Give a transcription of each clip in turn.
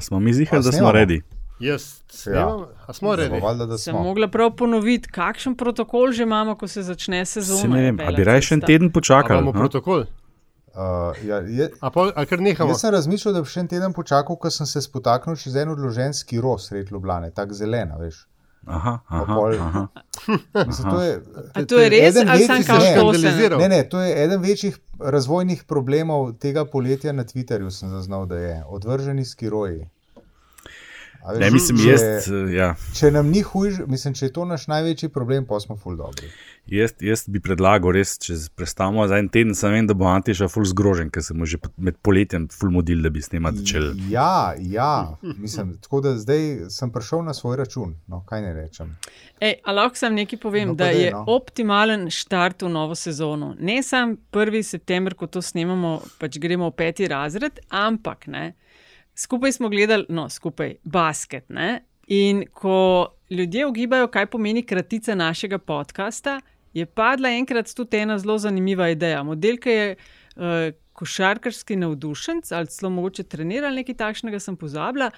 A smo mi zihali, da smo redi? Jaz, Ja. ja. a smo redi? Sem mogla prav ponoviti, kakšen protokol že imamo, ko se začne sezona. Se ne vem, a Bela bi raje še en teden počakali? imamo no? protokol. Uh, ja, je, A, pol, a jaz sem razmišljal, da bi še en teden počakal, ker sem se spotaknil čez en odložen skiro sred Ljubljane, tako zelena, veš. Aha, aha, pol- aha. Mislim, to je, A to je res, ali sem večjih- kao ne. Ne, to je eden večjih razvojnih problemov tega poletja na Twitterju, sem zaznal, da je odvrženi skiroji. Veš, Ne, mislim, če- jaz, ja, Če nam ni hujš, mislim, če je to naš največji problem, pa smo ful dobri. Jaz, jaz bi predlagal, res, če prestavimo za en teden, sem vem, da bo Antiša ful zgrožen, ker se mu že med poletjem ful modil, da bi snemati začel. Ja, ja, mislim, tako da zdaj sem prišel na svoj račun, no, kaj ne rečem. Ej, a lahko sam nekaj povem, No, da daj, je no. optimalen štart v novo sezono. Ne samo 1. september, ko to snemamo, pač gremo v peti razred, ampak ne, skupaj smo gledali, no, skupaj basket. Ne? In ko ljudje ugibajo, kaj pomeni kratica našega podcasta, je padla enkrat tudi ena zelo zanimiva ideja. Model, ki je uh, košarkarski navdušenc ali celo mogoče treniral nekaj takšnega, sem pozabila.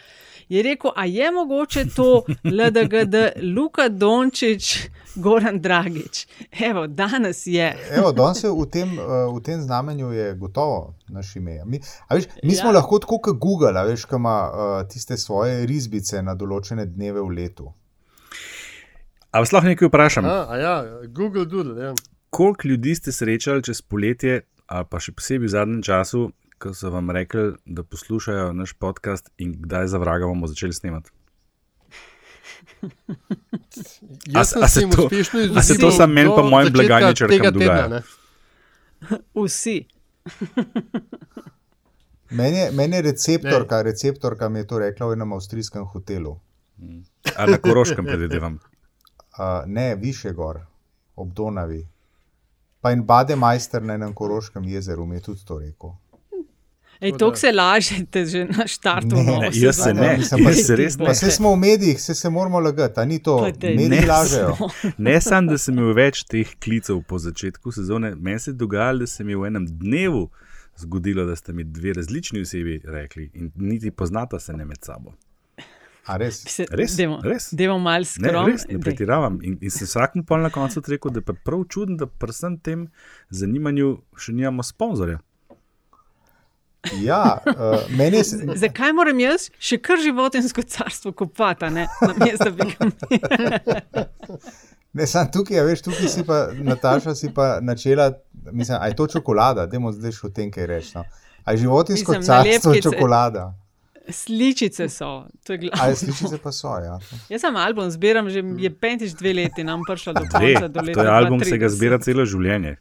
Je rekel, a je mogoče to LDGD, Luka Dončić, Goran Dragič. Evo, danes je. Evo, danes je v tem, uh, v tem znamenju je gotovo naš ime. Mi, a veš, mi smo Ja. lahko tako kot Google, veš, ki ima uh, tiste svoje risbice na določene dneve v letu. A vas lahko nekaj vprašam? A, a ja, Google Doodle. Ja. Koliko ljudi ste srečali čez poletje, ali pa še posebej v zadnjem času, ko so vam rekli, da poslušajo naš podcast in kdaj za vraga bomo začeli snemati? Jaz A- a se sem to- uspešno a se to samo meni pa mojim blagajničarkam tega dogaja? tedna, ne. Vsi. Meni je, meni je receptorka, receptorka mi je to rekla v enem avstrijskem hotelu. Ali na Koroškem, predvidevam. Uh, ne, više gor, ob Donavi. Pa in Bademajster na enem koroškem jezeru mi je tudi to rekel. Ej, Tako se lažete že na štartu. Ne, ne, jaz se ne, Mislim, pa jaz se res ne. Pa se smo v medijih, se, se moramo lagati, a ni to, Pa daj. mediji Ne, lažejo. Ne samo, da sem imel več teh klicev po začetku sezone, meni se je dogajalo, da se mi je v enem dnevu zgodilo, da sta mi dve različni osebi rekli in niti poznata se ne med sabo. A res? Se- Res, Dajmo, res. dajmo malo Ne, skromno. res, ne pretiravam. In, in sem vsakmu pol na koncu rekel, da je pa prav čudno, da pri vsem tem zanimanju še nimamo sponzorja. Ja, uh, meni je. se- Zakaj moram jaz še kar životinsko carstvo kopati, ne? namesto da bi ga Ne, sam tukaj, a veš, tukaj si pa, Nataša, si pa načela, mislim, a je to čokolada, dajmo zdaj še o tem, kaj reči. No. A je životinsko Mislim, carstvo nalepkice. čokolada? Sličice so. To je A glavno. je sličice pa so, ja. Jaz sem album zbiram, že je petič dve leti, nam prišla do Dve, konca. Do leta to je album, se ga 2030. zbira celo življenje.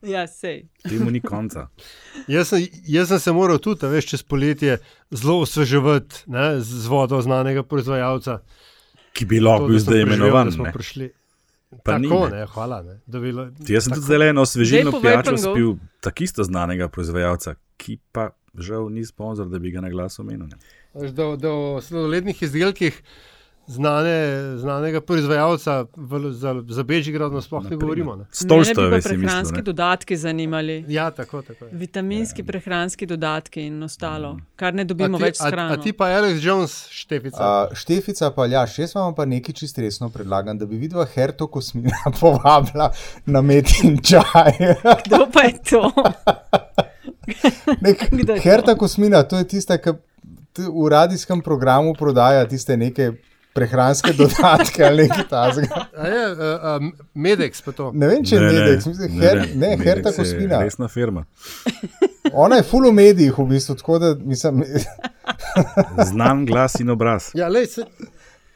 Ja, sej. Temu ni konca. Jaz sem, jaz sem se moral tudi, veš, čez poletje zelo osveževati ne, z vodo znanega proizvajalca. Ki bi lahko bil zdaj imenovan. Pa ni, Tako, ne. ne, hvala. Ne, da bi bilo- Jaz sem tako. tudi zdaj eno osvežilno pijačo spil, tako isto znanega proizvajalca, ki pa žal ni sponzor, da bi ga na glas omenil. Da, da o sladolednih izdelkih znane, znanega proizvajalca v, za, za Bežigrad sploh ne govorimo. Ne. Pa si mislil. prehranski ne. dodatki zanimali. Ja, tako, tako je. Vitaminski, prehranski dodatki in ostalo, Mm. kar ne A dobimo ti, več s a, hrano. a ti pa Alex Jones, štefica. Uh, Štefica pa, ja, še jaz vam pa nekaj čist resno predlagam, da bi videla Herto Kosmina povabila na metin čaj. Kdo pa je to? Nek, je to? Herta Kosmina, to je tista, ki v radijskem programu prodaja tiste neke prehranske dodatke ali nekaj tasga. A je, a, a, Medex pa to. Ne vem, če je Medex, mislim, Her, ne, Medex Herta je Kosmina. Resna firma. Ona je full v medijih, v bistvu, tako da mislim, Znan glas in obraz. Ja, lej, se,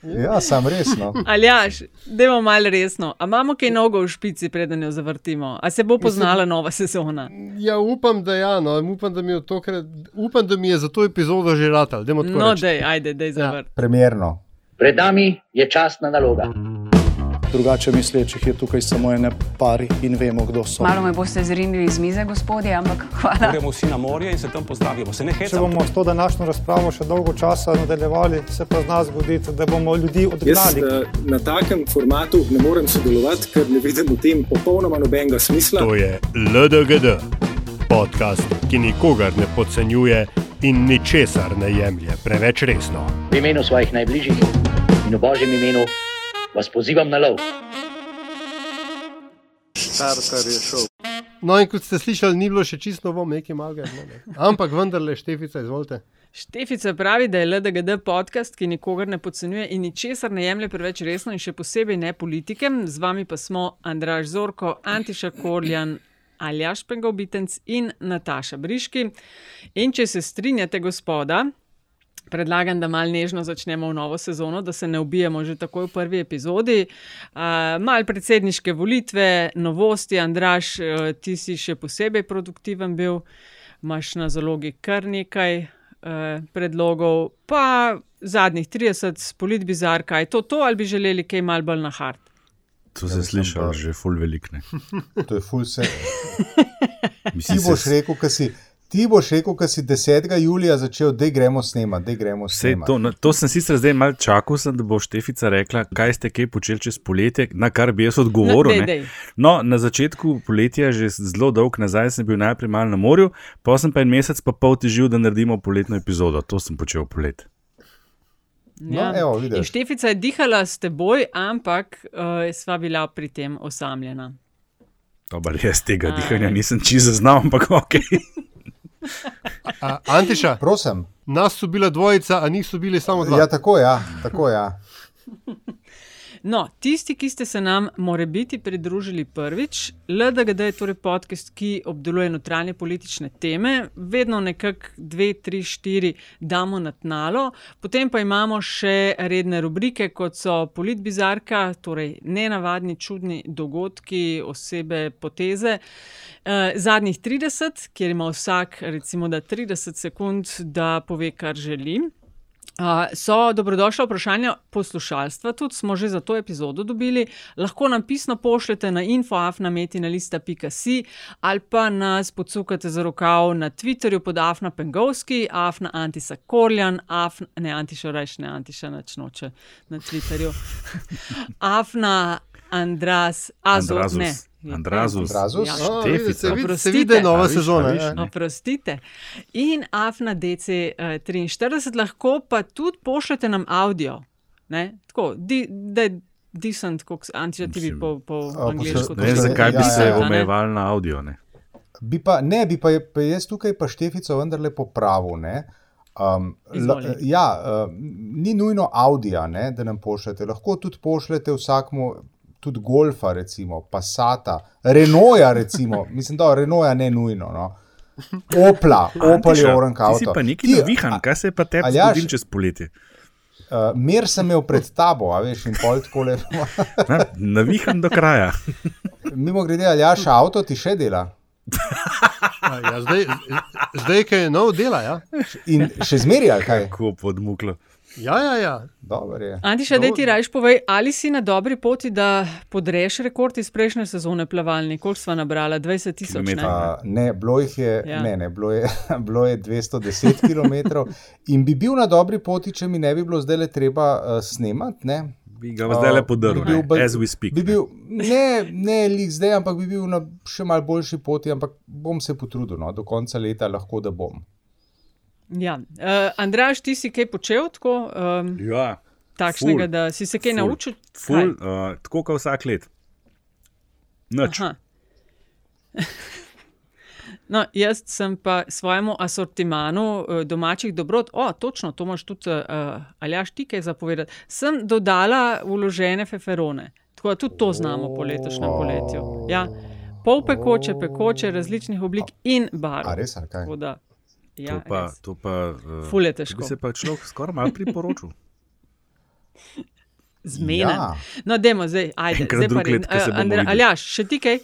ja, sam resno. Aljaš, dajmo malo resno. A imamo kaj nogo v špici, preden jo zavrtimo? A se bo poznala nova sezona? ja, upam, da ja, no, upam, da mi je, tokrat, upam, da mi je za to epizodo že ratal. No, reči. dej, ajde, dej zavrt. Primerno. Pred nami je časna naloga. Drugače mislečih je tukaj samo ene pari in vemo, kdo so. Malo me boste zrinili iz mize, gospodje, ampak hvala. Gremo vsi na morje in se tam pozdravimo. Se ne Če hecamo. bomo s to današnjo razpravo še dolgo časa nadaljevali, se pa zna zgoditi, da bomo ljudi Jaz odgnali. eh, na takem formatu ne morem sodelovati, ker ne vidim v tem popolnoma nobenega smisla. To je LDGD, podcast, ki nikogar ne podcenjuje in ničesar ne jemlje preveč resno. V imenu svojih najbližjih in v božjem imenu vas pozivam na lov. Starter je šel. No, in kot ste slišali, ni bilo še čisto novo, nekaj malega. No, ne. Ampak vendarle, Štefica, izvolite. Štefica pravi, da je LDGD podcast, ki nikogar ne podcenjuje in ničesar ne jemlje preveč resno, in še posebej ne politike. Z vami pa smo Andraš Zorko, Antiša Korjan, Aljaš Pengovitenc in Nataša Briški. In če se strinjate, gospoda, predlagam, da mal nežno začnemo v novo sezono, da se ne ubijemo že takoj v prvi epizodi. Uh, mal predsedniške volitve, novosti, Andraš, uh, ti si še posebej produktiven bil, imaš na zalogi kar nekaj uh, predlogov, pa zadnjih 30, polit bizar, kaj je to, to ali bi želeli kaj mal bolj na hard. To se sliši že ful velikne. To je ful se. Ti boš rekel, kaj si. Ti boš rekel, da si 10. julija začel, da gremo snemati, da gremo snemati. to, na- to sem sicer zdaj malo čakal, sem, da bo Štefica rekla, kaj ste kaj počeli čez poletje, na kar bi jaz odgovoril. No, dej, ne. dej. No, na začetku poletja, že zelo dolg nazaj, sem bil najprej malo na morju, pa sem pa en mesec pa pol težil, da naredimo poletno epizodo. To sem počel polet. No, evo, Štefica je dihala s teboj, ampak uh, sva bila pri tem osamljena. Dobar, jaz tega Aj. dihanja nisem čisto znal, ampak ok. A, Antiša, Prosim. nas so bila dvojica, a niso bili samo dva. Ja, tako ja, tako ja. No, tisti, ki ste se nam more biti pridružili prvič, LDGD je torej podcast, ki obdeluje notranje politične teme, vedno nekako dve, tri, štiri damo na tnalo, potem pa imamo še redne rubrike, kot so politbizarka, torej nenavadni, čudni dogodki, osebe, poteze. Eh, Zadnjih 30, kjer ima vsak, recimo, da 30 sekund, da pove, kar želi. Uh, so dobrodošla vprašanja poslušalstva, tudi smo že za to epizodo dobili. Lahko nam pisno pošljete na infoafnametina.si ali pa nas podsukate za rokav na Twitterju pod Afna Pengovski, Afna Antisa Korjan, Afna, ne Antiša Reš, ne Antiša načnoče na Twitterju. Afna Andras, Azo, Andrazus. ne. Andrazus. Andrazus? Ja, A, vidite, se, vidi, se vidi nova viš, sezona. viš, ja. Oprostite. In AFNA DC43, lahko pa tudi pošljete nam avdio. Ne? Tako, di, da je decent, kot Antiša ti bi Mislim, po, po a, angliško. Ne vem, Ja, zakaj bi ja, se ja. omejevali na avdio. Ne? Bi pa, ne, bi pa, pa jaz tukaj pa Štefico vendarle popravil. ne. Um, Izvoli. ja, uh, ni nujno Audija, ne, da nam pošljete. Lahko tudi pošljete vsakmu, tudi Golfa, recimo, Passata, Renoja, recimo. Mislim, da Renoja ne nujno. No. Opla, Opel je Antiša, orank Ti si pa neki Ti, navihan, kaj se je pa tebi zgodilo čez poletje? Uh, mer sem imel pred tabo, a veš, in pol tako le. Ne, Navihan do kraja. Mimo grede, ali jaš avto ti še dela. Ja, zdaj, zdaj, ki je nov dela. Ja, In še zmeraj, kaj? Kako podmuklo. Ja, ja. ja. Dobro je. Antiša, da ti rajš povej, ali si na dobri poti, da podreš rekord iz prejšnje sezone plavalni, koliko sva nabrala? 20 tisoč. ne? Uh, ne, bilo jih je, Ja. ne, ne, bilo je, bilo je 210 km in bi bil na dobri poti, če mi ne bi bilo zdaj le treba uh, snemati. Ne. Bi ga zdaj le podaril, Bi bil as we speak. Bi bil, ne, ne lik zdaj, ampak bi bil na še mal boljši poti, ampak bom se potrudil, no, do konca leta lahko da bom. Ja. Uh, Andraš, ti si kaj počel tako, um, Ja, takšnega, ful, da si se kaj ful, naučil? ful, uh, tako kot vsak let. Aha. No, jaz sem pa svojemu asortimanu eh, domačih dobrot, o, točno, to imaš tudi, uh, ali jaš ti kaj zapovedati, sem dodala uložene feferone. Tako da tudi to znamo po letošnjem poletju. Ja, pol pekoče, pekoče, različnih oblik in barv. A res, ali kaj? Tako da, ja, To pa, res. to pa, uh, Ful je to težko. Bi se pa človek skoraj malo priporočil. Zmeden. Ja. No, dajmo zdaj, ajde. Enkrat zdaj pa Andra- videli. Aljaš, še ti kaj?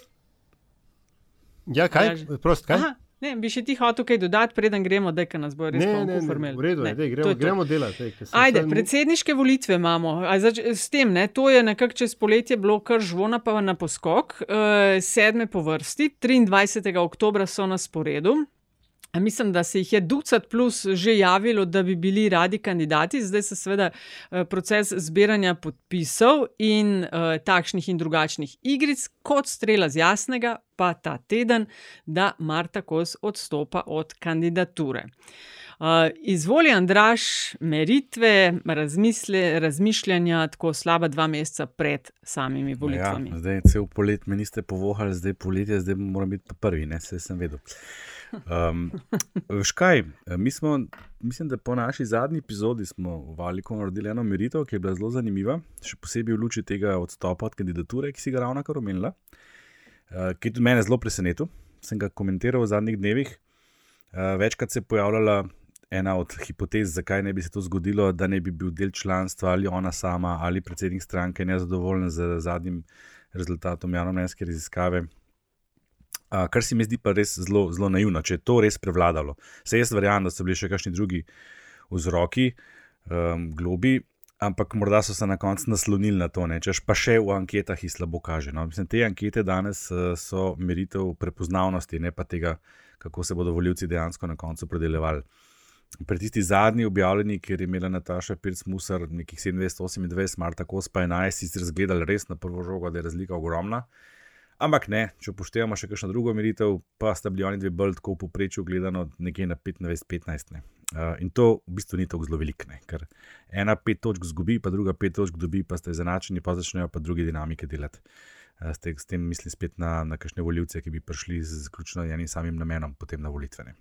ja kaj? Draži. Prost, kaj? Aha, ne, bi še ti hotel kaj dodati, preden gremo, da kaj nas bo res Ne, ne, ne, formel. v redu je, dej, to gremo, je to. gremo delati. dej, sem Ajde, se- predsedniške volitve imamo. A Zač, s tem, ne, to je nekako čez poletje bilo kar žvona, pa na poskok, uh, sedme po vrsti, 23. oktober so na sporedu. Mislim, da se jih je ducat plus že javilo, da bi bili radi kandidati. Zdaj se seveda eh, proces zbiranja podpisov in uh, takšnih in drugačnih igric, kot strela z jasnega, pa ta teden, da Marta Kos odstopa od kandidature. Uh, izvoli, Andraš, meritve, razmisle, razmišljanja, tako slaba dva meseca pred samimi volitvami. Ja, zdaj, cel polet me niste povohali, zdaj poletje, zdaj moram biti prvi, ne se sem vedel. Um, veš kaj, mi smo, mislim, da po naši zadnji epizodi smo v Valiku naredili eno meritev, ki je bila zelo zanimiva, še posebej v luči tega odstopa od kandidature, ki si ga ravno kar omenila, uh, ki je tudi mene zelo presenetil. Sem ga komentiral v zadnjih dnevih. Uh, večkrat se je pojavljala ena od hipotez, zakaj ne bi se to zgodilo, da ne bi bil del članstva ali ona sama ali predsednik stranke nezadovoljen z zadnjim rezultatom javnomnenjske raziskave. Uh, kar se mi zdi pa res zelo, zelo naivno, če je to res prevladalo. Se jaz verjamem, da so bili še kakšni drugi vzroki, um, globi, ampak morda so se na koncu naslonili na to, ne? češ pa še v anketah jih slabo kaže. No? Mislim, te ankete danes uh, so meritev prepoznavnosti, ne pa tega, kako se bodo voljivci dejansko na koncu predelovali. Pri tisti zadnji objavljeni, kjer je imela Nataša Pirc-Musar nekih 27-28, Marta Kos pa 11, sicer zgledali res na prvo žogo, da je razlika ogromna. Ampak ne, če upoštevamo še kakšno drugo meritev, pa sta bili oni dve bolj tako v povprečju gledano nekje na 25-15. Uh, in to v bistvu ni tako zelo veliko, ne? ker ena pet točk zgubi, pa druga pet točk dobi, pa ste izenačeni, pa začnejo pa druge dinamike delati. Uh, s, te, s tem mislim spet na, na kakšne voljivce, ki bi prišli z ključno enim samim namenom, potem na volitvene.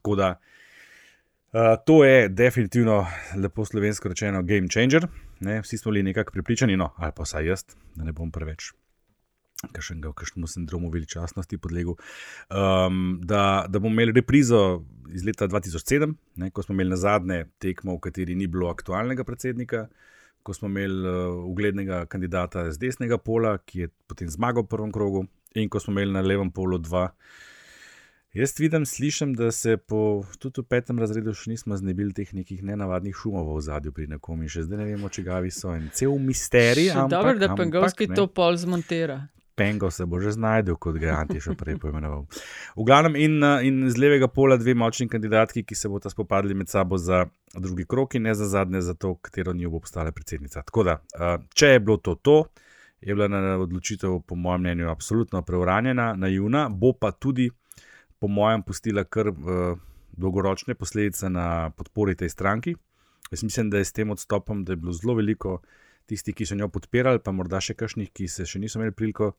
Tako da uh, to je definitivno, lepo slovensko rečeno, game changer. Ne? Vsi smo bili nekako pripričani, no, ali pa saj jaz, da ne bom preveč kakšnega, kakšnemu sindromu veličastnosti podlegel, um, da, da bomo imeli reprizo iz leta 2007, ne, ko smo imeli na zadnje tekmo, v kateri ni bilo aktualnega predsednika, ko smo imeli uh, uglednega kandidata z desnega pola, ki je potem zmagal v prvem krogu, in ko smo imeli na levem polu dva. Jaz vidim, slišim, da se po, tudi v petem razredu še nismo znebili teh nekih nenavadnih šumov v zadju pri nekom in še zdaj ne vemo, če gavi so in cel misterij. Dobro, da Pengovski to pol zmontira. Pengo se bo že znašel, kot ga je Anti še prej poimenoval. V glavnem, in, in z levega pola dve močni kandidatki, ki se bodo spopadli med sabo za drugi krok, in ne za zadnje, za to, katero njo bo postala predsednica. Tako da, če je bilo to, to je bila odločitev, po mojem mnenju, absolutno preuranjena, naivna, bo pa tudi, po mojem, pustila kar dolgoročne posledice na podpori tej stranki. Jaz mislim, da je s tem odstopom, da je bilo zelo veliko tisti, ki so njo podpirali, pa morda še kakšnih, ki se še niso imeli priliko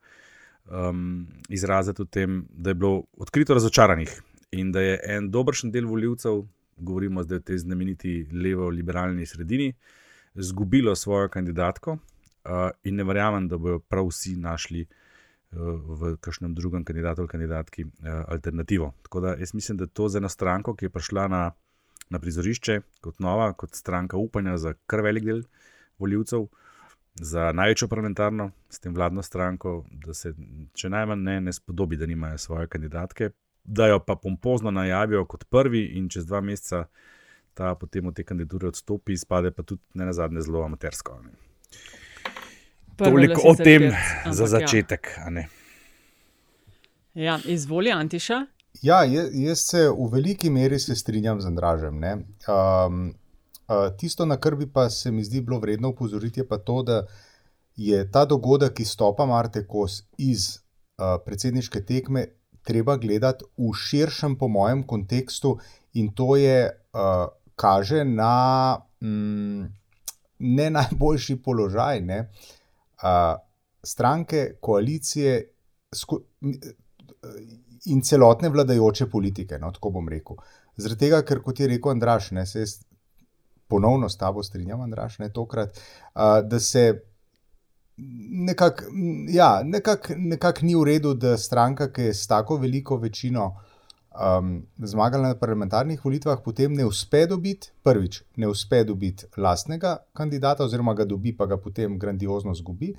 um, izraziti o tem, da je bilo odkrito razočaranih in da je en dobršen del voljivcev, govorimo zdaj o tej znameniti levo-liberalni sredini, izgubilo svojo kandidatko uh, in ne verjamem, da bodo prav vsi našli. V kakšnem drugem kandidatu ali kandidatki eh, alternativo. Tako da jaz mislim, da to za eno stranko, ki je prišla na, na prizorišče kot nova, kot stranka upanja za kar velik del eh, voljivcev, za največjo parlamentarno, s tem vladno stranko, da se če najmanj ne, ne spodobi, da nimajo svoje kandidatke, da jo pa pompozno najavijo kot prvi in čez dva meseca ta potem od te kandidature odstopi, izpade pa tudi ne na zadnje zelo amatersko. Toliko o tem ampak, za ja. začetek. Ja. Ja, izvoli, Antiša. Ja, jaz se v veliki meri strinjam z Andražem. Um, tisto, na kar bi pa se mi zdi bilo vredno upozoriti, je pa to, da je ta dogodek, ki stopa Marte Kos iz uh, predsedniške tekme, treba gledati v širšem, po mojem, kontekstu, in to je, uh, kaže na mm, ne najboljši položaj ne, uh, stranke, koalicije sku, in celotne vladajoče politike. No, tako bom rekel. Zaradi tega, ker kot je rekel Andraš, ne, se jaz ponovno s tabo strinjam, Andraš, ne tokrat, uh, da se nekako ja, nekak, nekak ni v redu, da stranka, ki je s tako veliko večino um, zmagala na parlamentarnih volitvah, potem ne uspe dobiti, prvič, ne uspe dobiti lastnega kandidata, oziroma ga dobi, pa ga potem grandiozno zgubi.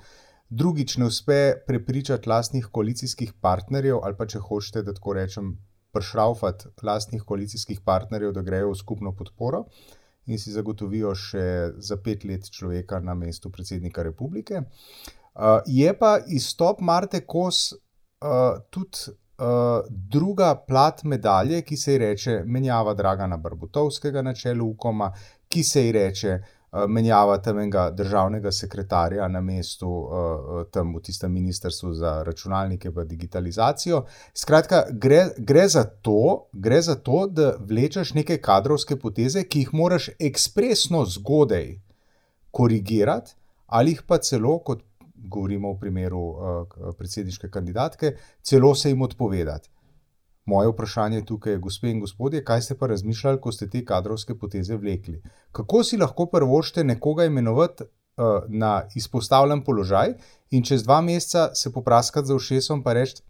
Drugič, ne uspe prepričati lastnih koalicijskih partnerjev, ali pa če hočete, da tako rečem, pršraufati lastnih koalicijskih partnerjev, da grejo v skupno podporo. Uh, in si zagotovijo še za pet let človeka na mestu predsednika republike. Uh, je pa izstop Marte Kos uh, tudi uh, druga plat medalje, ki se ji reče menjava Dragana Barbutovskega na čelu Ukoma, ki se ji reče uh, menjava tam enega državnega sekretarja na mestu uh, tam v tistem ministrstvu za računalnike in digitalizacijo. Skratka, gre, gre, za to, gre za to, da vlečeš neke kadrovske poteze, ki jih moraš ekspresno zgodaj korigirati, ali jih pa celo, kot govorimo v primeru predsedniške kandidatke, celo se jim odpovedati. Moje vprašanje tukaj je, gospe in gospodje, kaj ste pa razmišljali, ko ste te kadrovske poteze vlekli? Kako si lahko prvošte nekoga imenovati uh, na izpostavljen položaj in čez dva meseca se popraskati za ušesom in reči,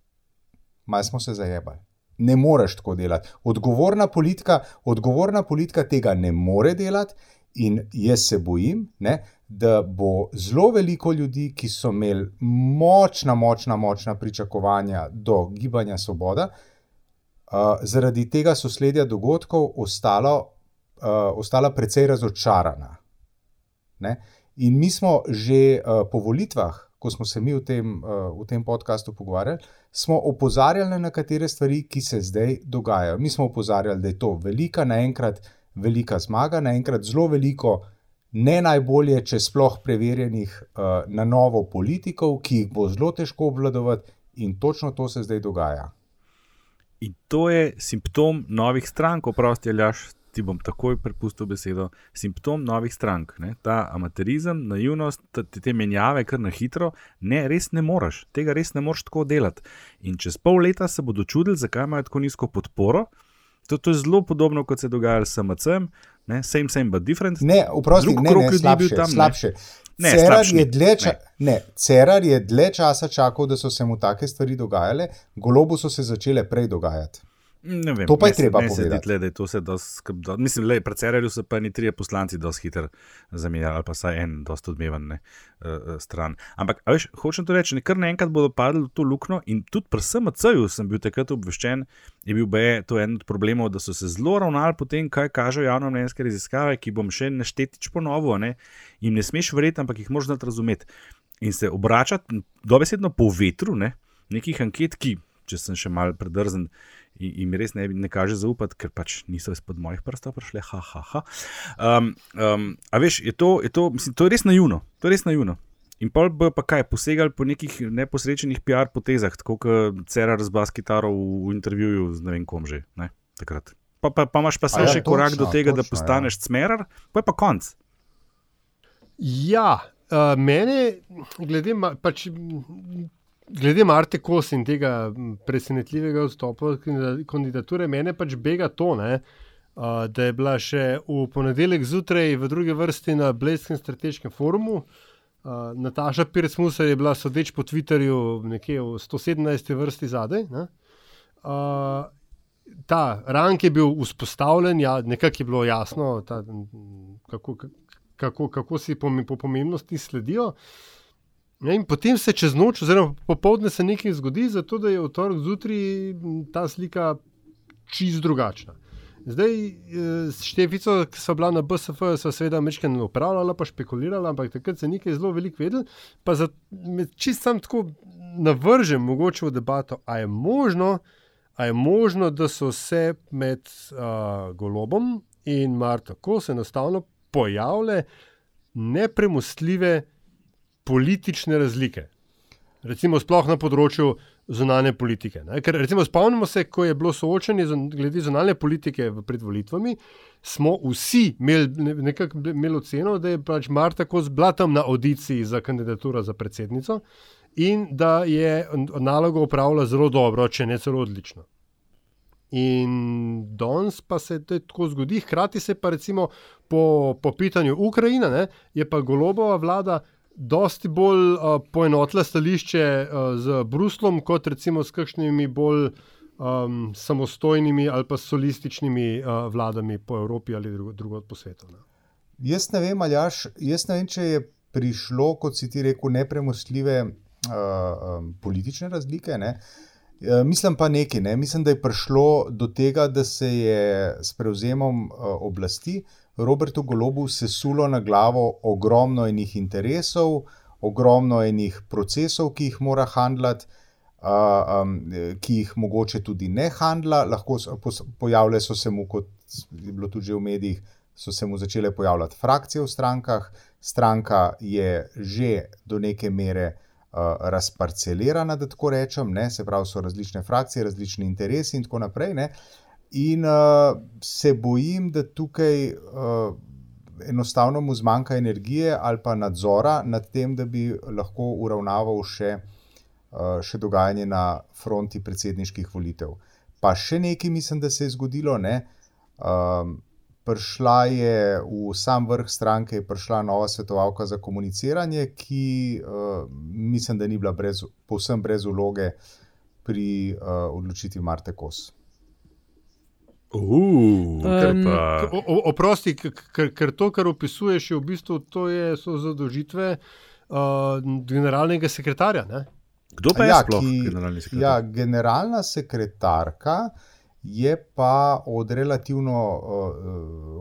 maj smo se zajebali. Ne moreš tako delati. Odgovorna politika, odgovorna politika tega ne more delati, in jaz se bojim, ne, da bo zelo veliko ljudi, ki so imeli močna, močna, močna pričakovanja do gibanja Svoboda, uh, zaradi tega sosledja dogodkov ostalo, uh, ostala precej razočarana. Ne? In mi smo že uh, po volitvah, ko smo se mi v tem, uh, v tem podkastu pogovarjali, smo opozarjali na nekatere stvari, ki se zdaj dogajajo. Mi smo opozarjali, da je to velika, naenkrat velika zmaga, naenkrat zelo veliko ne najbolje, če sploh preverjenih uh, na novo politikov, ki jih bo zelo težko obvladovati, in točno to se zdaj dogaja. In to je simptom novih strank, oprosti, Aljaš, ti bom takoj prepustil besedo. Simptom novih strank, ne? ta amaterizem, naivnost, te, te menjave, kar na hitro, ne, res ne moreš, tega res ne moreš tako delati. In čez pol leta se bodo čudili, zakaj imajo tako nizko podporo. To, to je zelo podobno, kot se je dogajalo s SMC, ne, same, same, but different. Ne, vprosti, ne, ne, slabše, tam, slabše. Ne. Cerar, je dlje ča, ne. Ne, Cerar je dlje časa čakal, da so se mu take stvari dogajale, golobu so se začele prej dogajati. Ne vem, to pa je se- treba se povedati. tle, je to vse dosti skrb- do- Mislim, le, pred Cererju so pa ni trije poslanci dosti hiter zamenjali, ali pa saj en, dosti odmeven ne, uh, uh, stran. Ampak, veš, hočem to reči, ne kar naenkrat bodo padli v to luknjo in tudi pri SMC-ju sem bil takrat obveščen, je bil BE to en od problemov, da so se zelo ravnali po tem, kaj kažejo javno mnenjske raziskave, ki bom še neštetič ponovil, ne, jim ne smeš verjeti, ampak jih moraš znati razumeti. In se obračati dobesedno po vetru, ne, nekih anket, ki, če sem še mal predrzen, in in mi res ne, ne kaže zaupati, ker pač niso izpod mojih prstov prišle, ha, ha, ha. Um, um, a veš, je to, je to, mislim, to je res naivno, to je res naivno. In pol bojo pa kaj, posegali po nekih neposrečenih PR potezah, tako kot Cera razbas kitaro v, v intervjuju z ne vem kom že, ne, takrat. Pa, pa, pa imaš pa se ja, še korak točno, do tega, da točno, ja. postaneš smerar, pa je pa konc. Ja, uh, mene, glede, ma- pač, glede Marte Kos in tega presenetljivega odstopa od kandida- kandidature, mene pač bega to, ne, uh, da je bila še v ponedeljek zjutraj v drugi vrsti na Blejskem strateškem forumu. Uh, Nataša Pircmusa je bila sodeč po Twitterju nekje v 117. vrsti zadaj. Ne? Uh, ta rank je bil vzpostavljen, ja, nekako je bilo jasno, ta, kako, kako, kako si po, po pomembnosti sledijo. Ne, in potem se čez noč, oziroma popoldne, se nekaj zgodi, zato da je v torek zjutraj ta slika čist drugačna. Zdaj, eh, s Štefico, ki so bila na BSF, so seveda mečken upravljala, pa špekulirala, ampak takrat se nekaj zelo veliko vedel. Pa za, čist sam tako navržem mogoče v debato, a je možno, a je možno da so se med uh, Golobom in Marto Kos enostavno pojavile nepremostljive politične razlike. Recimo, sploh na področju zunanje politike. Ne? Ker, recimo, spomnimo se, ko je bilo soočenje glede zunanje politike pred volitvami, smo vsi imeli ne- nekako imeli oceno, da je pač Marta Kos bila tam na audiciji za kandidaturo za predsednico in da je nalogo upravljala zelo dobro, če ne celo odlično. In danes pa se tako zgodi, hkrati se pa recimo po, po pitanju Ukrajine, ne, je pa golobova vlada dosti bolj uh, poenotila stališče uh, z Bruslom, kot recimo s kakšnimi bolj um, samostojnimi ali pa solističnimi uh, vladami po Evropi ali drugo, drugod po svetu. Ne. Jaz ne vem, Aljaš, jaz ne vem, če je prišlo, kot si ti rekel, nepremostljive uh, um, politične razlike. Ne? E, Mislim pa nekaj, ne? mislim, da je prišlo do tega, da se je s prevzemom uh, oblasti Robertu Golobu sesulo na glavo ogromno enih interesov, ogromno enih procesov, ki jih mora handlati, uh, um, ki jih mogoče tudi ne handla, lahko so- pos- pojavile so se mu, kot je bilo tudi v medijih, so se mu začele pojavljati frakcije v strankah, stranka je že do neke mere uh, razparcelirana, da tako rečem, ne? se pravi, so različne frakcije, različni interesi in tako naprej. Ne? In uh, se bojim, da tukaj uh, enostavno mu zmanjka energije ali pa nadzora nad tem, da bi lahko uravnaval še, uh, še dogajanje na fronti predsedniških volitev. Pa še nekaj, mislim, da se je zgodilo. Ne? Um, prišla je v sam vrh stranke, prišla nova svetovalka za komuniciranje, ki uh, mislim, da ni bila brez, povsem brez uloge pri uh, odločitvi Marte Kos. Uh, Um, pa, O- Oprosti, ker, ker to, kar opisuješ, je v bistvu to je, so zadožitve uh, generalnega sekretarja. Ne? kdo pa je Ja, sploh ki- generalni sekretar? Ja, generalna sekretarka je pa od relativno uh,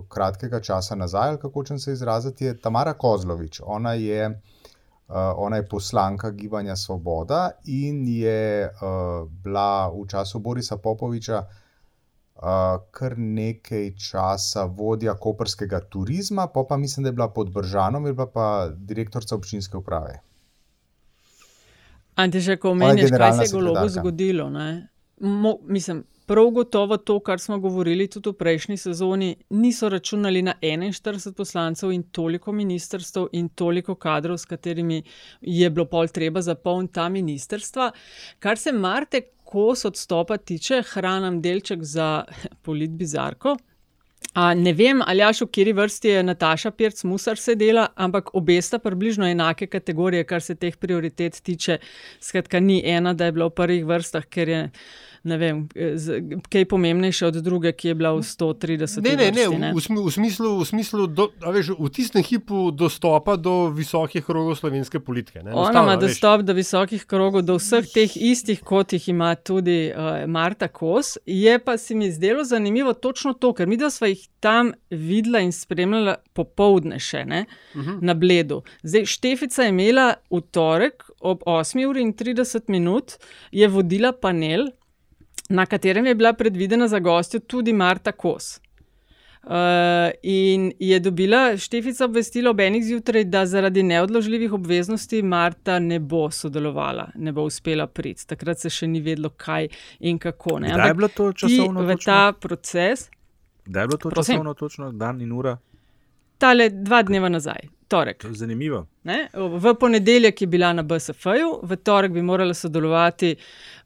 kratkega časa nazaj, ali kako če se izraziti, je Tamara Kozlovič. Ona je, uh, ona je poslanka Gibanja Svoboda in je uh, bila v času Borisa Popoviča kar nekaj časa vodja koperskega turizma, pa pa mislim, da je bila pod Bržanom, je bila pa direktorica občinske uprave. Antiže, ko Ona je omeniš, kaj se je sekretarka. zgodilo. ne. Mo, mislim, prav gotovo to, kar smo govorili tudi v prejšnji sezoni, niso računali na 41 poslancev in toliko ministrstv in toliko kadrov, s katerimi je bilo pol treba zapolniti ta ministrstva. Kar se Marte Kos odstopa tiče, hranim delček za polit bizarko. A, ne vem, ali jaš v kateri vrsti je Nataša Pirc Musar sedela, ampak obe sta približno enake kategorije, kar se teh prioritet tiče. Skratka, ni ena, da je bila v prvih vrstah, ker je ne vem, z- kaj pomembnejša od druge, ki je bila v 130. Ne, ne, ne, vrsti, v, smi- v smislu, v, smislu do, veš, v tistem hipu dostopa do visokih krogov slovenske politike. Ne, Ona ima dostop do visokih krogov, do vseh teh istih, kot jih ima tudi uh, Marta Kos. Je pa se mi zdelo zanimivo točno to, ker mi dva sva jih tam videla in spremljala popovdne še ne, uh -huh. na Bledu. Zdaj, Štefica je imela v torek ob 8.30 minut, je vodila panel, na katerem je bila predvidena za gostjo tudi Marta Kos. Uh, in je dobila Štefica obvestilo ob enih zjutraj, da zaradi neodložljivih obveznosti Marta ne bo sodelovala, ne bo uspela priti. Takrat se še ni vedlo, kaj in kako. Ne. Kdaj je bilo to časovno v ta proces, Kdaj je bilo to Prosim? časovno točno, dan in ura? tale dva dneva nazaj, torek. Zanimivo. Ne? V ponedeljek je bila na BSF-ju, v torek bi morala sodelovati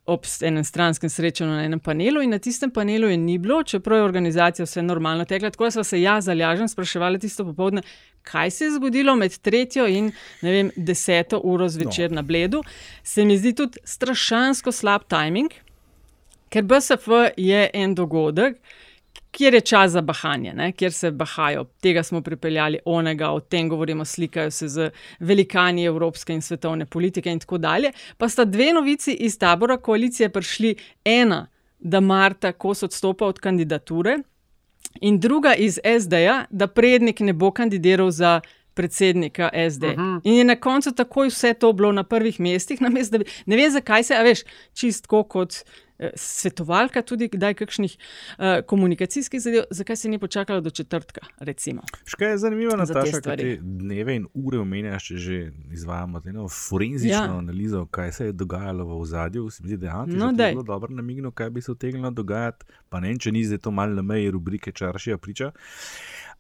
ob enem stranskem srečanju na enem panelu, in na tistem panelu je ni bilo, čeprav je organizacija vse normalno tekla. Tako da smo se jaz zalažen spraševali tisto popoldne, kaj se je zgodilo med tretjo in vem, deseto uro zvečer no. na Bledu. Se mi zdi tudi strašansko slab timing, ker BSF je en dogodek, kjer je čas za bahanje, ne? kjer se bahajo. Tega smo pripeljali, onega, o tem govorimo, slikajo se z velikani evropske in svetovne politike in tako dalje. Pa sta dve novici iz tabora koalicije prišli. Ena, da Marta Kos odstopa od kandidature, in druga iz SD-ja, da prednik ne bo kandidiral za. Predsednika SD. Uh -huh. In je na koncu takoj vse to bilo na prvih mestih, namesto da bi. Ne vem, zakaj se, a veš, čistko kot svetovalka, tudi kdaj kakšnih eh, komunikacijskih zadev, zakaj se ni počakala do četrtka, recimo. Škaj je zanimivo, Za te Nataša, kaj stvari. te dneve in ure omenjaš, če že izvajamo te no, forenzično Ja. ja. analizo, kaj se je dogajalo v ozadju. Se mi zdi, da je Antiš No, zelo dobro namignil, kaj bi se utegnilo dogajati. Pa ne če ni zdaj to malo na meji rubrike Čaršija priča.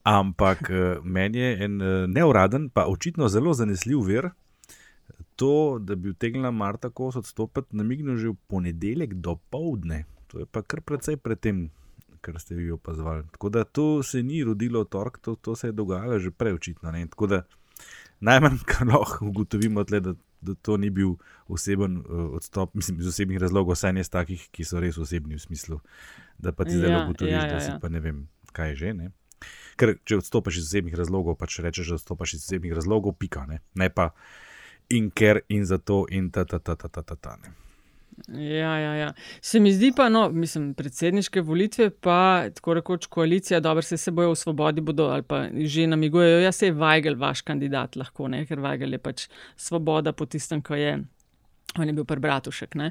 Ampak eh, meni je en eh, neuraden, pa očitno zelo zanesljiv vir. To, da bi utegnila Marta Kos odstopiti, namignil že v ponedeljek do povdne. To je pa kar precej predtem, kar ste vi opazovali. Tako da to se ni rodilo v torek, to, to se je dogajalo že prej, očitno. Ne? Tako da najmanj, kar lahko ugotovimo, tle, da, da to ni bil oseben uh, odstop, mislim, iz osebnih razlogov, saj ne iz takih, ki so res osebni v smislu, da pa ti zdaj Ja, ugotoviš, ja, ja, da si ja. pa ne vem, kaj je že. Ne? Ker če odstopiš iz osebnih razlogov, pač rečeš, da odstopiš iz osebnih razlogov, pika. Ne, ne pa in ker in zato in ta ta ta ta ta ta. ta ne. Ja, ja, ja. Se mi zdi pa, no, mislim, predsedniške volitve, pa tako rekoč koalicija, dobro se, se bojo v svobodi, bodo ali pa že namigujejo, ja se je Weigel vaš kandidat lahko, ne, ker Weigel je pač svoboda po tistem, ko je On je bil prebratušek uh,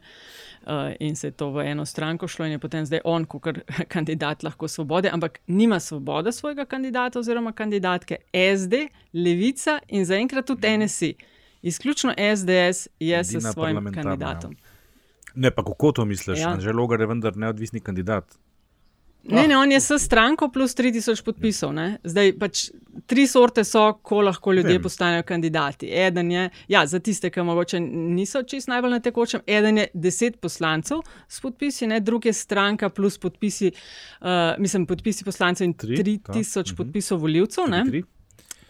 in se je to v eno stranko šlo, in je potem zdaj on, kot kandidat, lahko svobode, ampak nima svoboda svojega kandidata oziroma kandidatke SD, Levica in zaenkrat tudi NSI. Izključno SDS je Edina s svojim parlamentarna, kandidatom. Ne, pa kako to misliš? Ja. Ja. Že Logar je vendar neodvisni kandidat. Ne, ne, on je s stranko plus 3000 podpisov. Ne? Zdaj pač tri sorte so, ko lahko ljudje Vem. postanejo kandidati. Eden je, ja, za tiste, ki mogoče niso čist najbolj na tekočem, eden je deset poslancev s podpisi, ne? drug je stranka plus podpisi, uh, mislim, podpisi poslancev in Tri, 3000 ta, mhm. podpisov voljivcev. ne. Tri, tri.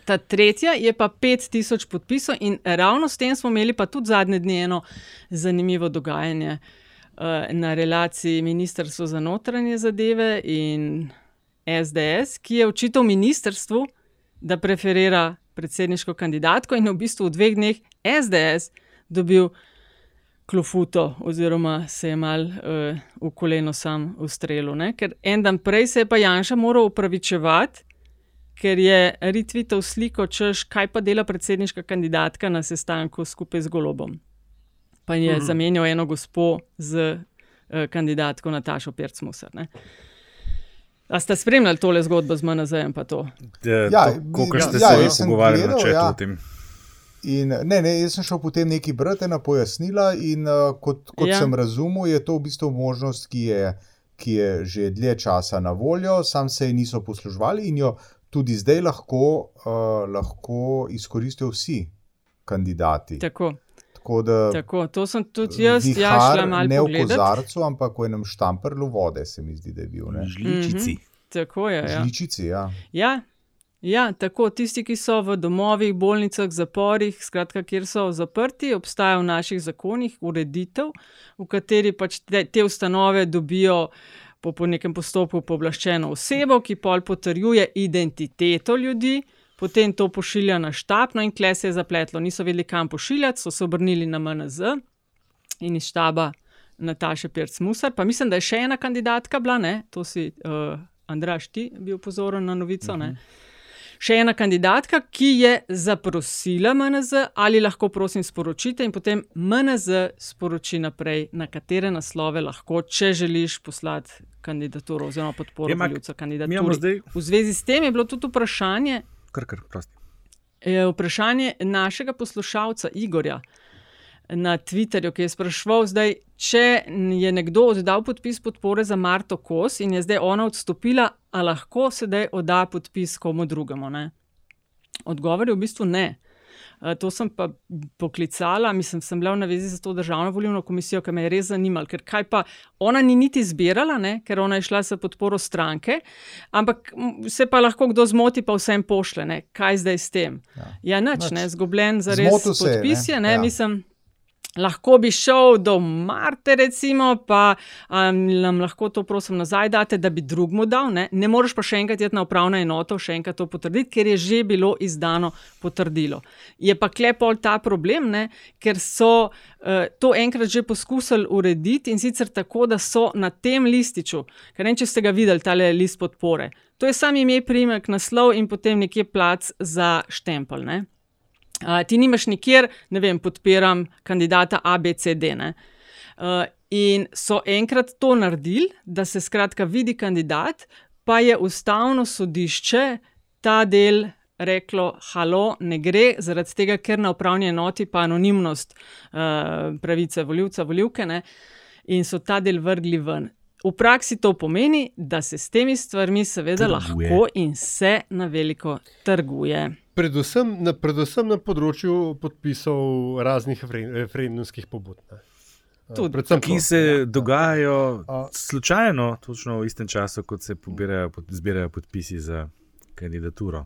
Ta tretja je pa 5000 podpisov, in ravno s tem smo imeli pa tudi zadnje dni eno zanimivo dogajanje eh, na relaciji Ministrstva za notranje zadeve in SDS, ki je očital ministrstvu, da preferira predsedniško kandidatko, in v bistvu v dveh dneh SDS dobil klofuto, oziroma se je mal uh, v koleno sam ustrelil. Ne? Ker en dan prej se je pa Janša moral upravičevati, ker je retweetal sliko, češ kaj pa dela predsedniška kandidatka na sestanku skupaj z Golobom. Pa je Mhm. zamenjal eno gospo z uh, kandidatko Natašo Pircmusar. ne. A ste spremljali tole zgodbo z MNZ-jem? pa to? Ja, Ja, Kot ja, ste ja, se jaz sem pogovarjali na četu ja. o tem. In, ne, ne, jaz sem šel potem neki brati na pojasnila, in uh, kot, kot Ja. ja. sem razumel, je to v bistvu možnost, ki je, ki je že dlje časa na voljo, sam se je niso posluževali in jo tudi zdaj lahko, uh, lahko izkoristijo vsi kandidati. Tako, Tako da tako, to sem tudi jaz, ja, šla malo ne v pogledat. kozarcu, ampak v enem štamprlu vode, se mi zdi, da je bil. Ne? Žličici. Tako je. Ja. Žličici, ja. Ja, ja, tako tisti, ki so v domovih, bolnicah, zaporih, skratka, kjer so zaprti, obstaja v naših zakonih ureditev, v kateri pač te, te ustanove dobijo po, po nekem postopku pooblaščeno osebo, ki pol potrjuje identiteto ljudi. Potem to pošilja na štab, no in kle se je zapletlo. Niso vedeli, kam pošiljati, so se obrnili na MNZ in iz štaba Nataša Pirc-Musar. Pa mislim, da je še ena kandidatka bila, ne? to si uh, Andraš, ti bil pozoren na novico. Uh -huh. Še ena kandidatka, ki je zaprosila MNZ, ali lahko prosim sporočite, in potem MNZ sporoči naprej, na katere naslove lahko, če želiš poslati kandidaturo oziroma podporo imamo kandidaturi. zdaj, V zvezi s tem je bilo tudi vprašanje, kar kar, prosti. je vprašanje našega poslušalca Igorja na Twitterju, ki je spraševal, zdaj, če je nekdo oddal podpis podpore za Marto Kos in je zdaj ona odstopila, a lahko sedaj odda podpis komu drugemu. Ne? Odgovor je v bistvu ne. To sem pa poklicala, mislim, sem bila v navezi za to državno volilno komisijo, ki me je res zanimala, ker kaj pa ona ni niti zbirala, ne, ker ona je šla s podporo stranke, ampak se pa lahko kdo zmoti, pa vsem pošle, ne, kaj zdaj s tem. Ja, ja nič, Nič. ne, zgubljen za res Zmotil se je, ne. podpis je, ne, ja. mislim. Lahko bi šel do Marte, recimo, pa um, nam lahko to, prosim, nazaj date, da bi drugmu dal. Ne, ne moreš pa še enkrat iti na upravno enoto, še enkrat to potrditi, ker je že bilo izdano potrdilo. Je pa klepol ta problem, ne, ker so uh, to enkrat že poskusili urediti in sicer tako, da so na tem lističu, ker ne vem, če ste ga videli, tale list podpore. To je sam ime, primek, naslov in potem nekje plac za štempelj. Ne. Uh, ti nimaš nikjer, ne vem, podpiram kandidata ABCD. Uh, in so enkrat to naredili, da se skratka vidi kandidat, pa je ustavno sodišče ta del reklo: Halo, ne gre, zaradi tega, ker na upravni enoti pa anonimnost uh, pravice voljivca, voljivke, ne? in so ta del vrgli ven. V praksi to pomeni, da se s temi stvarmi seveda Trguje. lahko in se na veliko trguje. Predvsem na, predvsem na področju podpisov raznih referen- referendumskih pobud. ne. Tudi. Predvsem Ki to. se dogajajo A- slučajno, točno v istem času, kot se pobirajo, pod, zbirajo podpisi za kandidaturo.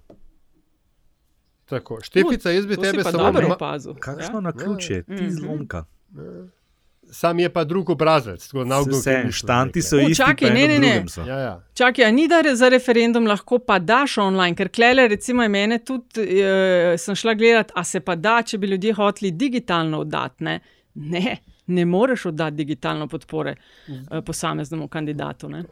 Tako, Štefica, jaz bi tebe samo dobro ma- opazil. Kakšno na ključje, ti Mhm. zlomka. Sam je pa drug obrazec. Vse, štanti so isti, čakaj, ne, ne, ne. Ja, ja. Čakaj, ni da re- za referendum lahko pa daš online, ker klele, recimo, mene tudi, e, sem šla gledat, a se pa da, če bi ljudje hoteli digitalno oddati. Ne, ne, ne moreš oddati digitalno podpore e, posameznemu kandidatu. Ne.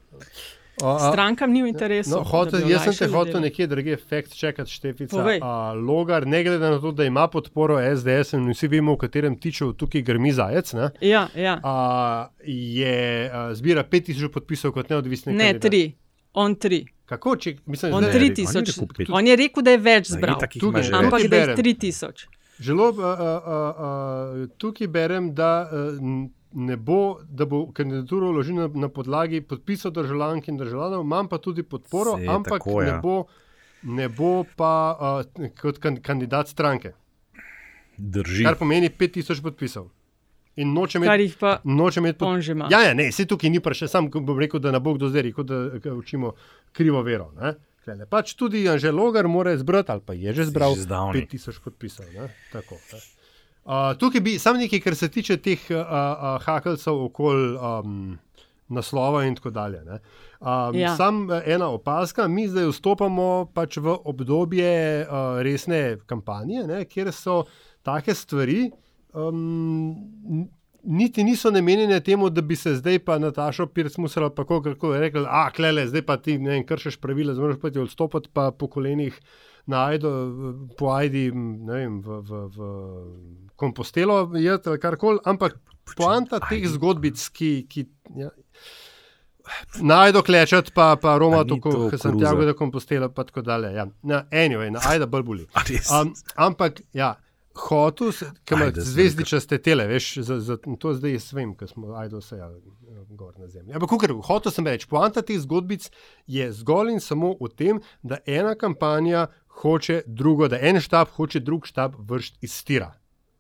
A, Strankam ni v interesu. No, hotel, jaz sem te hotel delo. nekje druge fact čekati, Štefica. A, logar, ne glede na to, da ima podporo SDS in vsi vemo, v katerem tiču tukaj grmi zajec, ne, Ja, ja. a, je a, zbira 5000 podpisov kot neodvisni Ne, kandidat. tri. On tri. Kako, če mislim, On da je tri rekel, on pet. On je rekel, da je več zbral. že ampak- da je berem. tri tisoč. Zelo, a, a, a, a, tukaj berem, da n- ne bo, da bo kandidaturo vložil na, na podlagi podpisov državljank in državljanov, imam pa tudi podporo, Saj, ampak tako, ne, ja. bo, ne bo pa a, kot kan, kandidat stranke, Drži. kar pomeni 5000 podpisov. In noče imeti. pa Noče imeti pod... on že ima. Ja, ja, ne, se tukaj ni vprašanje, sam bom rekel, da ne bo kdo zdaj rekel, da učimo krivo vero. Ne? Tlele. Pač tudi Anže Logar mora zbrati, ali pa je že zbral že zdavni. 5000 podpisov. ne. Tako, ne. Uh, tukaj bi samo nekaj, kar se tiče teh uh, uh, hakelcev okoli um, naslova in tako dalje. ne. Um, Ja. Sam eh, ena opaska, mi zdaj vstopamo pač v obdobje uh, resne kampanje, ne, kjer so take stvari. Um, Niti niso namenjene temu, da bi se zdaj pa Natašo Pirc musela pa kako rekel, a klele, zdaj pa ti ne vem, kršiš pravila, zmoraš pa ti odstopiti pa po kolenih na Ajdo, po Ajdi, ne vem, v, v, v kompostelo, jeti ali karkoli, ampak poanta teh zgodbic, ki. ki ja, Najdo klečati, pa, pa Roma, tako kot tega, da kompostela, pa tako dalje. Ja. Na, anyway, na Ajda bolj boli. A res? Um, ampak, ja, hotel, ki ima zvezdičaste tele, veš, za, za, to zdaj jaz vem, ker smo ajdo se ja, gor na zemlji. Ampak, kar hotel sem reči, poanta teh zgodbic je zgolj in samo v tem, da ena kampanja hoče drugo, da en štab hoče drug štab vršiti iz tira.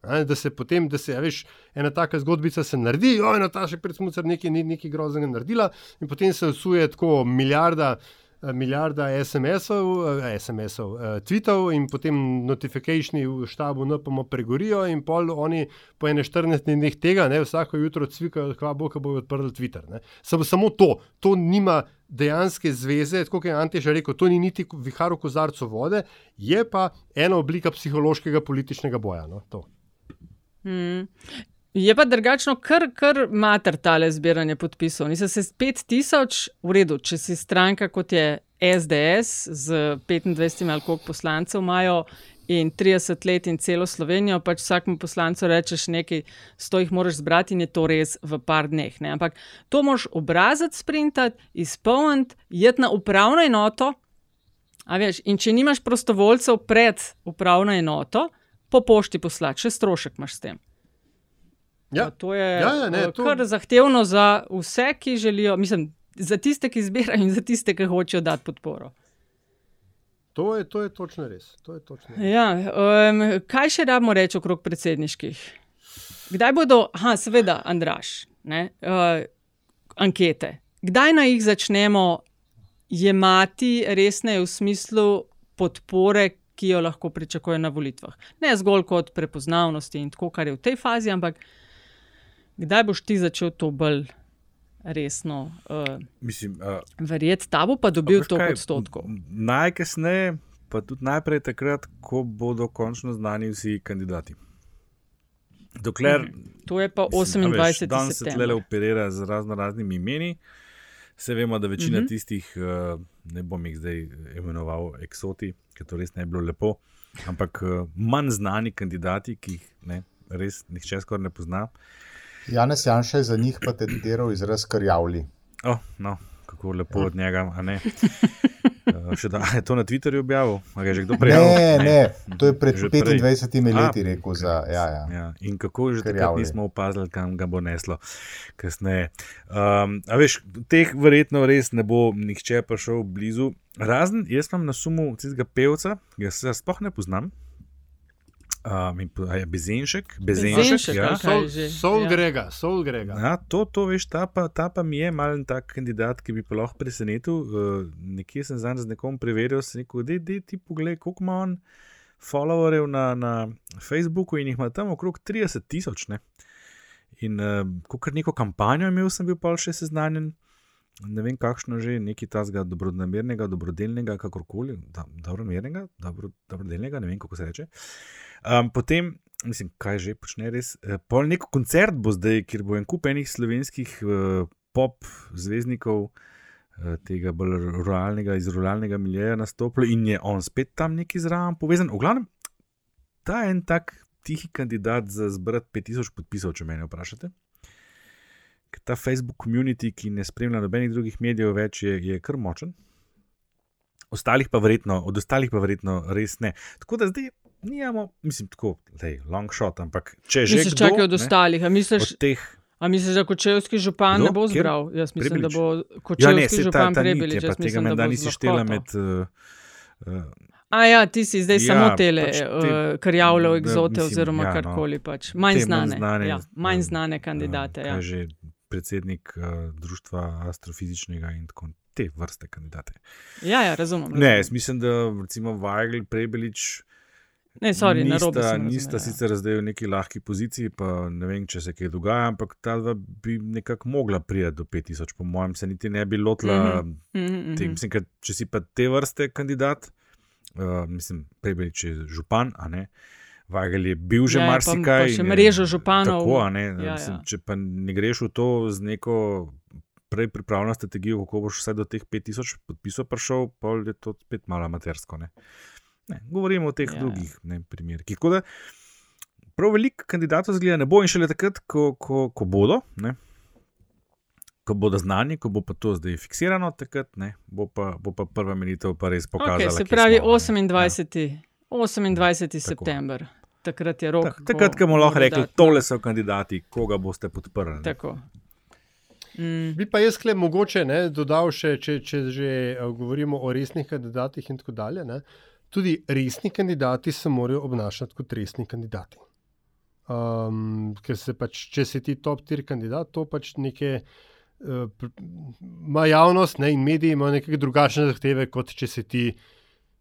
Da se potem, da se, a veš, ena taka zgodbica se naredi, oj, Nataša Predsmucar nekaj, ne- nekaj groznega naredila, in potem se usuje tako milijarda, eh, milijarda SMS-ov, eh, SMS-ov, eh, tweetov in potem notifikacijski v štabu NPM pregorijo in pol oni po 14 dneh tega, ne, vsako jutro cvikajo, kva bo, ko bojo odprli Twitter. Ne. Samo, samo to, to nima dejanske zveze, kot je Antež rekel, to ni niti vihar v kozarcu vode, je pa ena oblika psihološkega političnega boja. No, to. Mm. Je pa drugačno, kar, kar mater tale zbiranje podpisov. Niso se 5000, v redu, če si stranka kot je SDS z 25 ali koliko poslancev imajo in 30 let in celo Slovenijo, pač vsakmu poslancu rečeš nekaj, sto jih moraš zbrati in je to res v par dneh. Ne? Ampak to moš obrazec sprintati, izpolniti, jeti na upravno enoto. Veš, in če nimaš prostovoljcev pred upravno enoto, po pošti poslati, še strošek imaš s tem. Ja. To je Ja, ja, ne, eh, to- kar zahtevno za vse, ki želijo, mislim, za tiste, ki zbirajo in za tiste, ki hočejo dati podporo. To, je, to je točno res. To je točno res. Ja, um, kaj še rabimo reči okrog predsedniških? Kdaj bodo, aha, seveda, Andraš, ne, uh, ankete. Kdaj naj jih začnemo jemati resneje v smislu podpore, ki jo lahko pričakuje na volitvah? Ne zgolj kot prepoznavnosti in tako, kar je v tej fazi, ampak kdaj boš ti začel to bolj resno uh, Mislim, uh, verjeti, ta bo pa dobil to odstotkov. n- Najkasneje, pa tudi najprej takrat, ko bodo končno znani vsi kandidati. Dokler. To je pa mislim, a 28. veš, Danes se tle september. operira z razno raznimi imeni. Se vemo, da večina mm. -hmm. tistih, uh, ne bom jih zdaj imenoval eksoti, ker to res ne bi bilo lepo, ampak uh, manj znani kandidati, ki jih ne, res nihče skoraj ne pozna. Janez Janša je za njih patentiral izraz karjavli. Oh, no, kako lepo od njega, a ne. Uh, še da a je to na Twitterju objavil, a ga je že kdo prej? Ne, ne, to je pred Že prej. 25 A, leti rekel. Za, ja, ja. Ja, in kako že takrat Krjavli. nismo opazili, kam ga bo neslo kasneje. Um, a veš, teh verjetno res ne bo nihče prišel blizu. Razen jaz imam na sumu tistega pevca, ki ga se sploh ne poznam. Um, je Bezenšek, Bezenšek, Bezenšek, ja. kaj? Sol, že, sol ja. grega, sol grega. Ja, to, to veš, ta pa, ta pa mi je malen tak kandidat, ki bi pa lahko presenetil. Uh, nekje sem zdaj z nekom preveril, sem rekel, da ti pogled, koliko ima on followerjev na, na Facebooku in jih ima tam okrog 30 tisoč. ne. In uh, kot neko kampanjo imel, sem bil pa še seznanjen. Ne vem, kakšno že, nekaj tazga dobronamernega, dobrodelnega, kakorkoli, da, dobronamernega, dobro, dobrodelnega, ne vem, kako se reče. Um, potem, mislim, kaj že počne res. Uh, pol nek koncert bo zdaj, kjer bo en kup enih slovenskih uh, pop zvezdnikov eh, tega bolj ruralnega, iz ruralnega miljeja nastopili in je on spet tam neki zraven povezan. V glavnem, ta je en tak tihi kandidat za zbrati 5000 podpisov, če me vprašate. Ker ta Facebook community, ki ne spremlja nobenih drugih medijev več, je, je kar močen. Ostalih pa verjetno, od ostalih pa verjetno res ne. Tako da zdaj nijamo, mislim, tako, lej, long shot, ampak če že. Misliš, čakaj od ostalih, a misliš, teh, a misliš, da kočevski župan Kdo? ne bo zbral? Jaz mislim, Prebilič? da bo ja, ne, kočevski se ta, župan ta nit Prebelič. je, pa Jaz tega menda nisi štela med. Uh, uh, A ja, ti si zdaj Ja, samo tele, pač te- uh, kar javljajo egzote mislim, oziroma ja, no. karkoli pač. Manj znane, znane, ja, manj um, znane kandidate. uh, Ja. kaj že predsednik uh, Društva astrofizičnega in tako te vrste kandidate. ja, ja, razumem. Ne, razumem. jaz mislim, da recimo Vajgl, Prebelič. Ne, sorry, narobe nista, sem nista ja. sicer zdaj v neki lahki poziciji, pa ne vem, če se kaj dogaja, ampak ta dva bi nekako mogla priti do 5000, po mojem, se niti ne bi lotila. Mhm, mhm, mhm. Te, mislim, ker če si pa te vrste kandidat, uh, mislim, Prebelič je župan, a ne. Vajgel je bil že Ja, ja, pa- marsikaj. pa še ne, mrežo županov. Tako, ne, Ja, mislim, ja. Če pa ne greš v to z neko prej pripravljeno strategijo, kako boš vse do teh 5000 podpisov prišel, pa je to spet malo amatersko. Ne. Ne, govorimo o teh Ja, ja, ja. drugih ne, primerih. Tako da prav veliko kandidatov zgleda ne bo in šele takrat, ko, ko, ko bodo. Ne, Ko bodo znani, ko bo pa to zdaj fiksirano, takrat ne, bo, pa, bo pa prva menitev pa res pokazala. Okay, se pravi, smo, ne. 28. 28. september. Takrat je rok. Tak, takrat, ko bomo lahko rekli, kandidat- tole so kandidati, koga boste podprli. Tako. Mm, Bi pa jaz klep mogoče ne, dodal še, če, če že eh, govorimo o resnih kandidatih in tako dalje. Ne, tudi resni kandidati se morajo obnašati kot resni kandidati. Um, ker se pač, če si ti top tier kandidat, to pač neke. eh, pr- Ma javnost ne, in mediji imajo neke drugačne zahteve, kot če si ti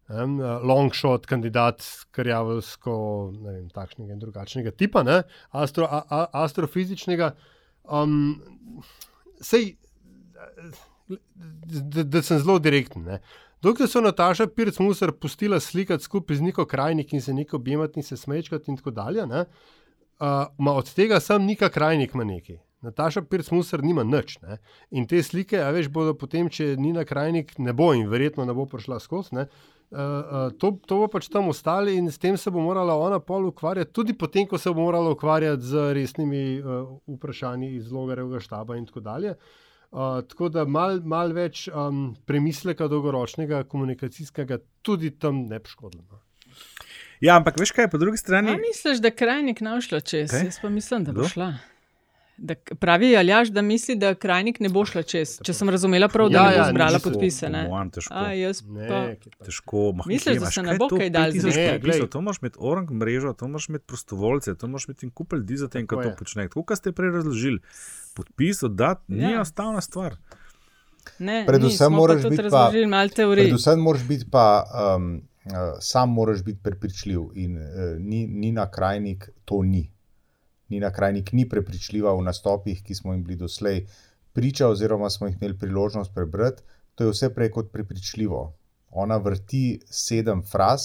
um, long shot kandidat, karjavelsko, ne vem, takšnega in drugačnega tipa, ne, astro, a, a, astrofizičnega. Um, sej, da, da sem zelo direkten. Ne. Dokler so Nataša Pirc Musar pustila slikati skupaj z Niko Krajnik in se neko objemati in se smečkati in tako dalje, ne, uh, ma od tega sam Nika Krajnik ima nekaj. Nataša Pirc Musar nima nič. Ne. In te slike, a veš, bodo potem, če Nina Krajnik ne bo in verjetno ne bo prišla skozi. Uh, uh, to, to bo pač tam ostalo in s tem se bo morala ona pol ukvarjati, tudi potem, ko se bo morala ukvarjati z resnimi uh, vprašanji iz logarevega štaba in tako dalje. Uh, tako da mal, mal več um, premisleka dolgoročnega komunikacijskega tudi tam ne bi škodilo. no. Ja, ampak veš kaj, po drugi A strani. misliš, da krajnik ne bo šla čez? Kaj? Jaz pa mislim, da bo Kdo? šla. Da, pravi Aljaš, da misli, da krajnik ne bo šla čez. Če sem razumela prav, da Ja, ne bo ja, zbrala niso- podpise. Ne? Mojem težko. A, jaz Ne, pa. pa- Težko, mah, Misliš, da imaš? se ne bo kaj dalo 5000 zbrati? Ne. To moraš imeti orang mrežo, to moraš imeti prostovoljce, to moraš imeti in kup ljudi za tem, kaj to počne. Tako, kot ste prej razložili, podpis oddati ni Ja. enostavna stvar. Ne, Predvsem ni, moraš biti pa-. Predvsem moraš biti pa um, uh, sam, moraš biti prepričljiv. In uh, ni, Nina Krajnik to ni. Nina Krajnik ni prepričljiva v nastopih, ki smo jim bili doslej priča, oziroma smo jih imeli priložnost prebrati. To je vse prej kot prepričljivo. Ona vrti sedem fraz,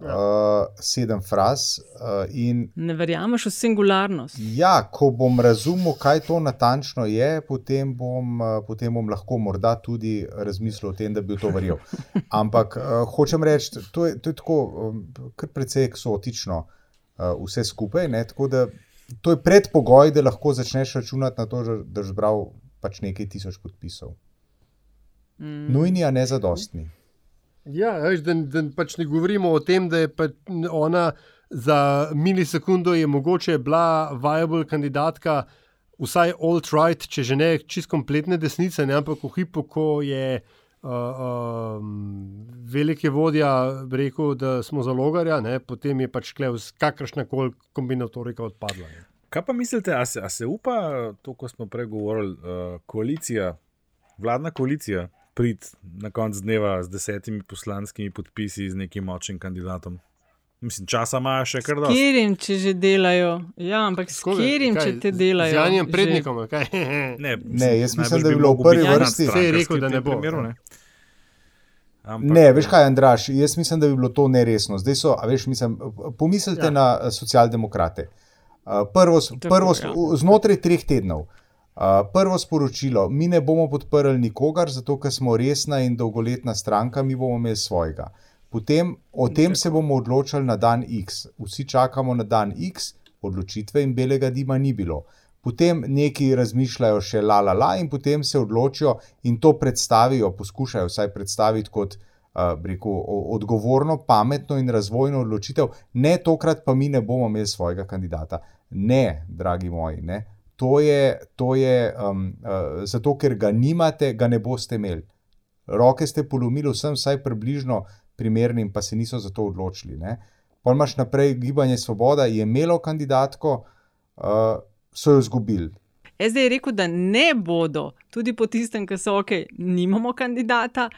ja. uh, sedem fraz uh, in Ne verjameš v singularnost. Ja, ko bom razumel, kaj to natančno je, potem bom, eh, potem bom lahko morda tudi razmislil o tem, da bi v to verjel. Ampak uh, hočem reči, to je, to je tako um, kar precej eksotično uh, vse skupaj. Ne, tako da to je predpogoj, da lahko začneš računati na to, da boš zbral pač nekaj tisoč podpisov. Mm. Nujni, a ne zadostni. Ja, veš, da, da pač ne govorimo o tem, da je pač ona za milisekundo je mogoče bila viable kandidatka, vsaj alt-right, če že ne čist kompletne desnice, ne, ampak v hipu, ko je uh, um, veliki vodja rekel, da smo za logarja, ne, potem je pač klev kakršna koli kombinatorika odpadla. Ne. Kaj pa mislite, a se, a se upa to, ko smo prej govorili, uh, koalicija, vladna koalicija, prid na konc dneva z desetimi poslanskimi podpisi z nekim močnim kandidatom? Mislim, časa imajo še kar dosti. Kirim, če že delajo. Ja, ampak s Kaj, če te delajo. Z Janjem že- prednikom, kaj? Ne, Ne, jaz mislim, da bi bilo v prvi vrsti- Saj je rekel, da ne bo. Primeru, ne. Ampak, Ne, veš kaj, Andraš, jaz mislim, da bi bilo to neresno. Zdaj so, a veš, mislim, pomislite Ja. na eh, socialdemokrate. Uh, Prvo, Tako, prvo s- ja. znotraj treh tednov. Prvo sporočilo: mi ne bomo podprli nikogar, zato ker smo resna in dolgoletna stranka, mi bomo imeli svojega. Potem o tem se bomo odločili na dan X. Vsi čakamo na dan X, odločitve in belega dima ni bilo. Potem neki razmišljajo še la la la in potem se odločijo in to predstavijo, poskušajo vsaj predstaviti kot uh, rekel, odgovorno, pametno in razvojno odločitev, ne tokrat pa mi ne bomo imeli svojega kandidata. Ne, dragi moji, ne. To je, to je um, uh, zato, ker ga nimate, ga ne boste imeli. Roke ste polomili vsem, vsaj približno primernim, pa se niso za to odločili. Ne. Pol imaš naprej gibanje Svoboda, je imelo kandidatko, uh, so jo izgubili. SD je rekel, da ne bodo, tudi po tistem, ki so ok, nimamo kandidata,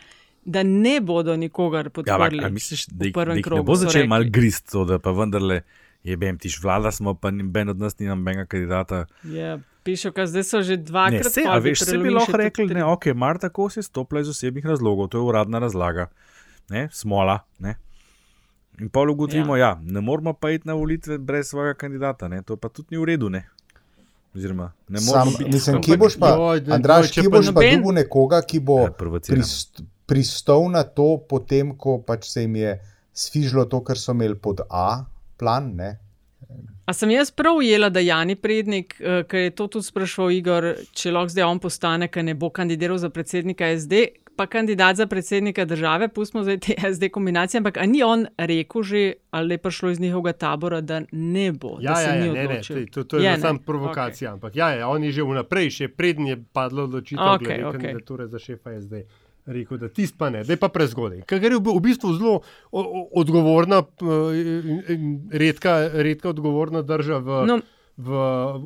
da ne bodo nikogar Ja, podprli. a misliš, da jih, da jih ne krogu, bo so začel mal grist, to, da pa vendarle je bem tiš vlada, smo pa noben od nas ni nobenega kandidata. Ja, pišejo, da zdaj so že Ne, dvakrat. se, pol a veš, se bi lahko rekli, ne, ok, Marta Kos je stopila iz osebnih razlogov, to je uradna razlaga, ne, smola. Ne. In pol ugotovimo, ja. ja, ne moramo pa iti na volitve brez svojega kandidata, ne, to pa tudi ni v redu. Ne. Oziroma, ne Sam, biti. mislim, kje boš pa, joj, Andraš, joj, kje boš pa dobil nekoga, ki bo Ja, prist, pristal na to, potem ko pač se jim je sfižilo to, kar so imeli pod A plan. Ne? A sem jaz prav ujela, da Jani Prednik, uh, ker je to tudi sprašval Igor, če lahko zdaj on postane, ker ne bo kandidiral za predsednika SD, pa kandidat za predsednika države, pustimo zdaj te SD kombinacije, ampak ni on rekel že, ali je prišlo iz njihovega tabora, da ne bo, Ja, ja, ja, ne, ne, odločil. to, to, je, Je, samo provokacija. Okay. Ampak ja, ja, on je že vnaprej, še prednji je padla odločitev okay, glede okay. kandidature za šefa SD. Rekel, da tisti pa ne, da je pa prezgodaj. Ker je v bistvu zelo odgovorna, eh, redka, redka odgovorna drža v, No. V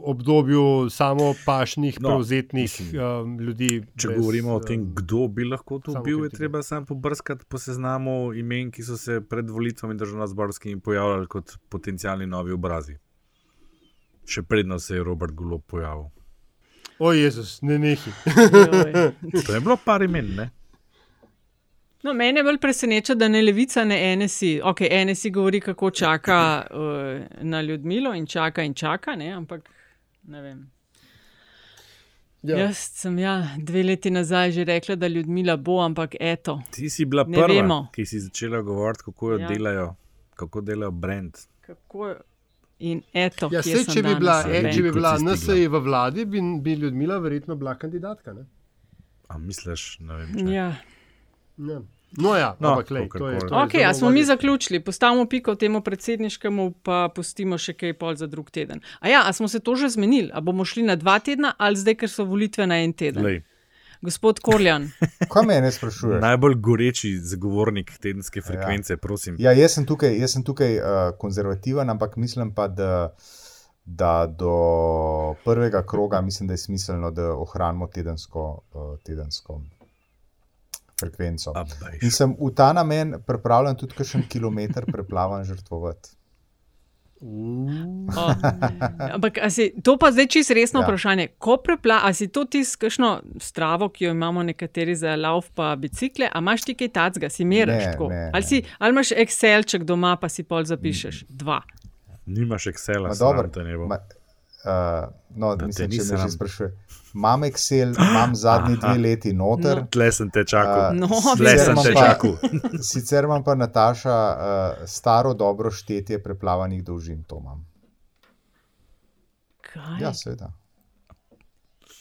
obdobju samo pašnih, No, prevzetnih mislim, um, ljudi. Če brez, govorimo o eh, tem, kdo bi lahko to bil, je treba samo pobrskati po seznamu imen, ki so se pred volitvami državno-zborskimi pojavljali kot potencijalni novi obrazi. Še predno se je Robert Golo pojavil. O, Jezus, ne nehi. To je bilo par imen, ne? No, mene bolj preseneča, da ne levica, ne NSI. Ok, NSI govori, kako čaka uh, na Ljudmilo in čaka in čaka, ne? ampak ne vem. Ja. Ja. Jaz sem ja, dve leti nazaj že rekla, da Ljudmila bo, ampak eto. Ti si bila prva, vemo. ki si začela govoriti, kako jo Ja. delajo, kako delajo brand. Kako in eto. Ja, sej, če bi bila, e, če bi bila. NSA v vladi, bi, bi Ljudmila verjetno bila kandidatka. Ne? A misliš, ne vem. Če. Ja. Ja. No, ja, No, ampak lej, to je. To je Ok, zelo a smo mi zaključili, postavimo piko temu predsedniškemu, pa pustimo še kaj pol za drug teden. A ja, a smo se to že zmenili? A bomo šli na dva tedna ali zdaj, ker so volitve na en teden? Lej, Gospod Korjan, Kaj me ne sprašuješ? najbolj goreči zagovornik tedenske frekvence, ja. prosim. Ja, jaz sem tukaj, jaz sem tukaj uh, konzervativen, ampak mislim pa, da, da do prvega kroga mislim, da je smiselno, da ohranimo tedensko, uh, tedensko frekvenco. In sem v ta namen pripravljen tudi kakšen kilometr preplavan žrtvovati. O, ampak a si, to pa zdaj čisto resno Ja. vprašanje. Ko prepla, a si to tisto, kakšno stravo, ki jo imamo nekateri za lauf pa bicikle, a imaš ti kaj tacga, si Ne, tako? ne, ali, si, ali imaš Excelček doma, pa si pol zapišeš? Dva. Nimaš Excela, Ma sram dobro, te ne bo. ma, uh, no, Da mislim, če me že sprašuje. Imam Excel, imam zadnji Aha. dve leti noter. No. Tle sem te čakal. No, Tle sem te čakal. Sicer imam pa Nataša uh, staro dobro štetje preplavanih dolžin, to imam. Kaj? Ja, seveda.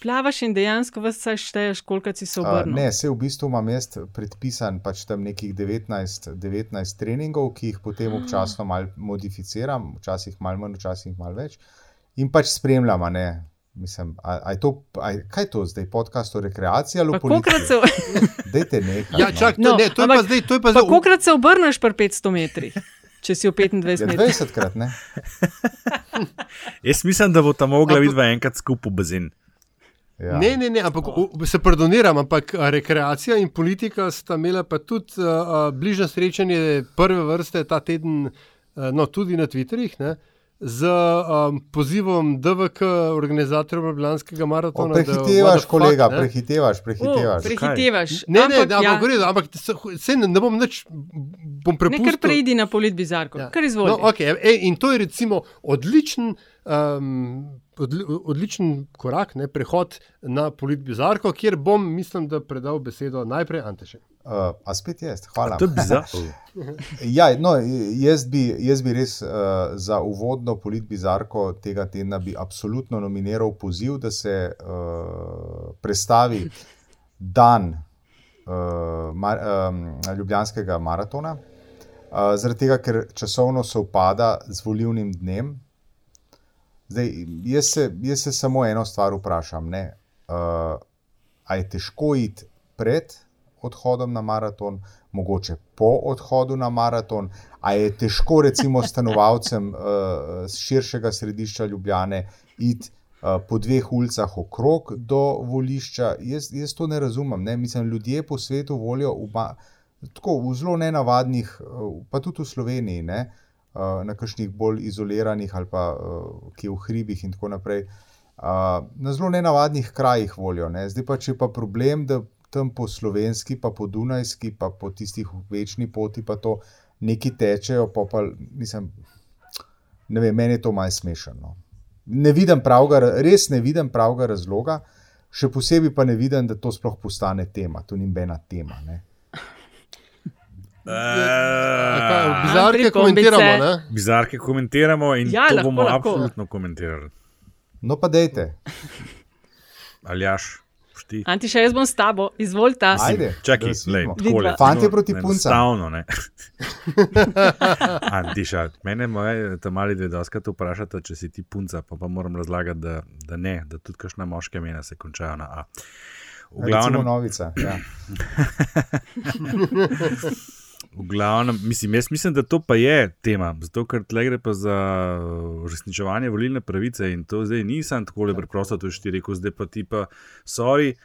Plavaš in dejansko vse šteješ, koliko si se Uh, obrnil. ne, se v bistvu imam jaz predpisan pač tam nekih 19, 19 treningov, ki jih potem občasno malo modificiram, včasih malo manj, včasih malo več. In pač spremljam, a ne. Mislim, a, a je to, a, je- kaj je to zdaj, podcast o rekreaciji ali Pa kolikrat se, Dajte nekaj. Ja, no. čak, to, No, ne, to je ampak- pa zdaj. To je pa pa zdaj kolikrat se obrneš pri 500 metrih, če si v 25 Ja, metrih? 20 krat, ne? Jaz mislim, da bo tam mogla vidva enkrat skupaj v bazen. Ja. Ne, ne, ne, ampak se pardoniram, ampak rekreacija in politika sta imela pa tudi uh, bližnje srečanje prve vrste ta teden, uh, no tudi na Twitterih, ne, z um, pozivom DVK, organizatorja Ljubljanskega O, maratona. da what prehitevaš, the kolega, fuck, ne. prehitevaš, O, prehitevaš. prehitevaš. Ne, ne, ampak, ne, ampak ja, redu, ampak se, ne, ne bom nič, bom ne prepustil. kar preidi na polit bizarko, ja. kar izvoli. No, okay, e, in to je recimo odličen um, odli, odličen korak, ne, prehod na politbizarko, kjer bom, mislim, da predal besedo najprej Antešu. Uh, a spet jaz, hvala. To je bizarno. Ja, no, jaz, bi, jaz bi res uh, za uvodno politbizarko tega tedna bi absolutno nominiral poziv, da se uh, predstavi dan uh, mar, um, Ljubljanskega maratona, uh, zaradi tega, ker časovno se upada z volivnim dnem. Zdaj, jaz, se, jaz se samo eno stvar vprašam. Uh, Ali je težko iti pred odhodom na maraton, mogoče po odhodu na maraton, ali je težko, recimo, stanovalcem uh, širšega središča Ljubljane iti uh, po dveh ulicah okrog do volišča. Jaz, jaz to ne razumem. Ne? Mislim, ljudje po svetu volijo v, tako, v zelo nenavadnih, uh, pa tudi v Sloveniji. Ne? Na kakšnih bolj izoliranih, ali pa uh, ki v hribih, in tako naprej, uh, na zelo nenavadnih krajih volijo. Ne? Zdaj pa, če pa problem, da tam po slovenski, pa po Dunajski, pa po tistih večni poti, pa to neki tečejo, pa, pa mislim, ne vem, meni je to malce smešno. Ne vidim pravga, res ne vidim pravega razloga, še posebej pa ne vidim, da to sploh postane tema, to ni nobena tema. Ne. Bizarke komentiramo. Ne? Bizarke komentiramo in Ja, to lahko, bomo lahko. absolutno komentirali. No, pa dejte. Aljaš, šti. Antiša, jaz bom s tabo, izvolite. Ajde, Čakaj, da lej, vidimo. takole, Fantje proti puncam. Enostavno, ne. Antiša, mene moje tam mali dve doskrat vprašate, če si ti punca, pa, pa moram razlagati, da, da ne, da tudi kakšna moška imena se končajo na A. V Recimo glavnem, novica. Ja. v glavnem, mislim, jaz mislim, da to pa je tema, zato ker tle gre pa za uresničevanje volilne pravice in to zdaj nisem tako preprosto, to je ti rekel, zdaj pa ti pa, sorry,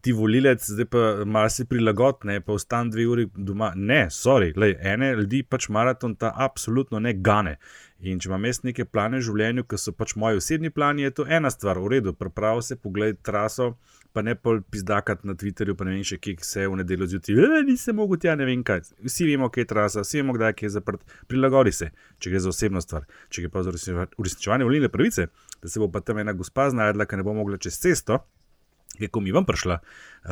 ti volilec, zdaj pa malo se prilagod, ne pa ostan dve uri doma. Ne, sorry, lej, ene ljudi pač maraton ta absolutno ne gane. In če imam jaz neke plane v življenju, ki so pač moji osebni plani, je to ena stvar, v redu, preprav se, pogled traso, pa ne pol pizdakati na Twitterju, pa ne vem še, kje se je v nedeljo zjutraj, "E, nisem mogel tja, ne vem kaj. Vsi vemo, kje je trasa, vsi vemo, kdaj je zaprt, prilagodi se, če gre za osebno stvar. Če gre pa za uresničeva- uresničevanje volilne pravice, da se bo pa tam ena gospa znašla, ki ne bo mogla čez cesto, ko mi vam prišla,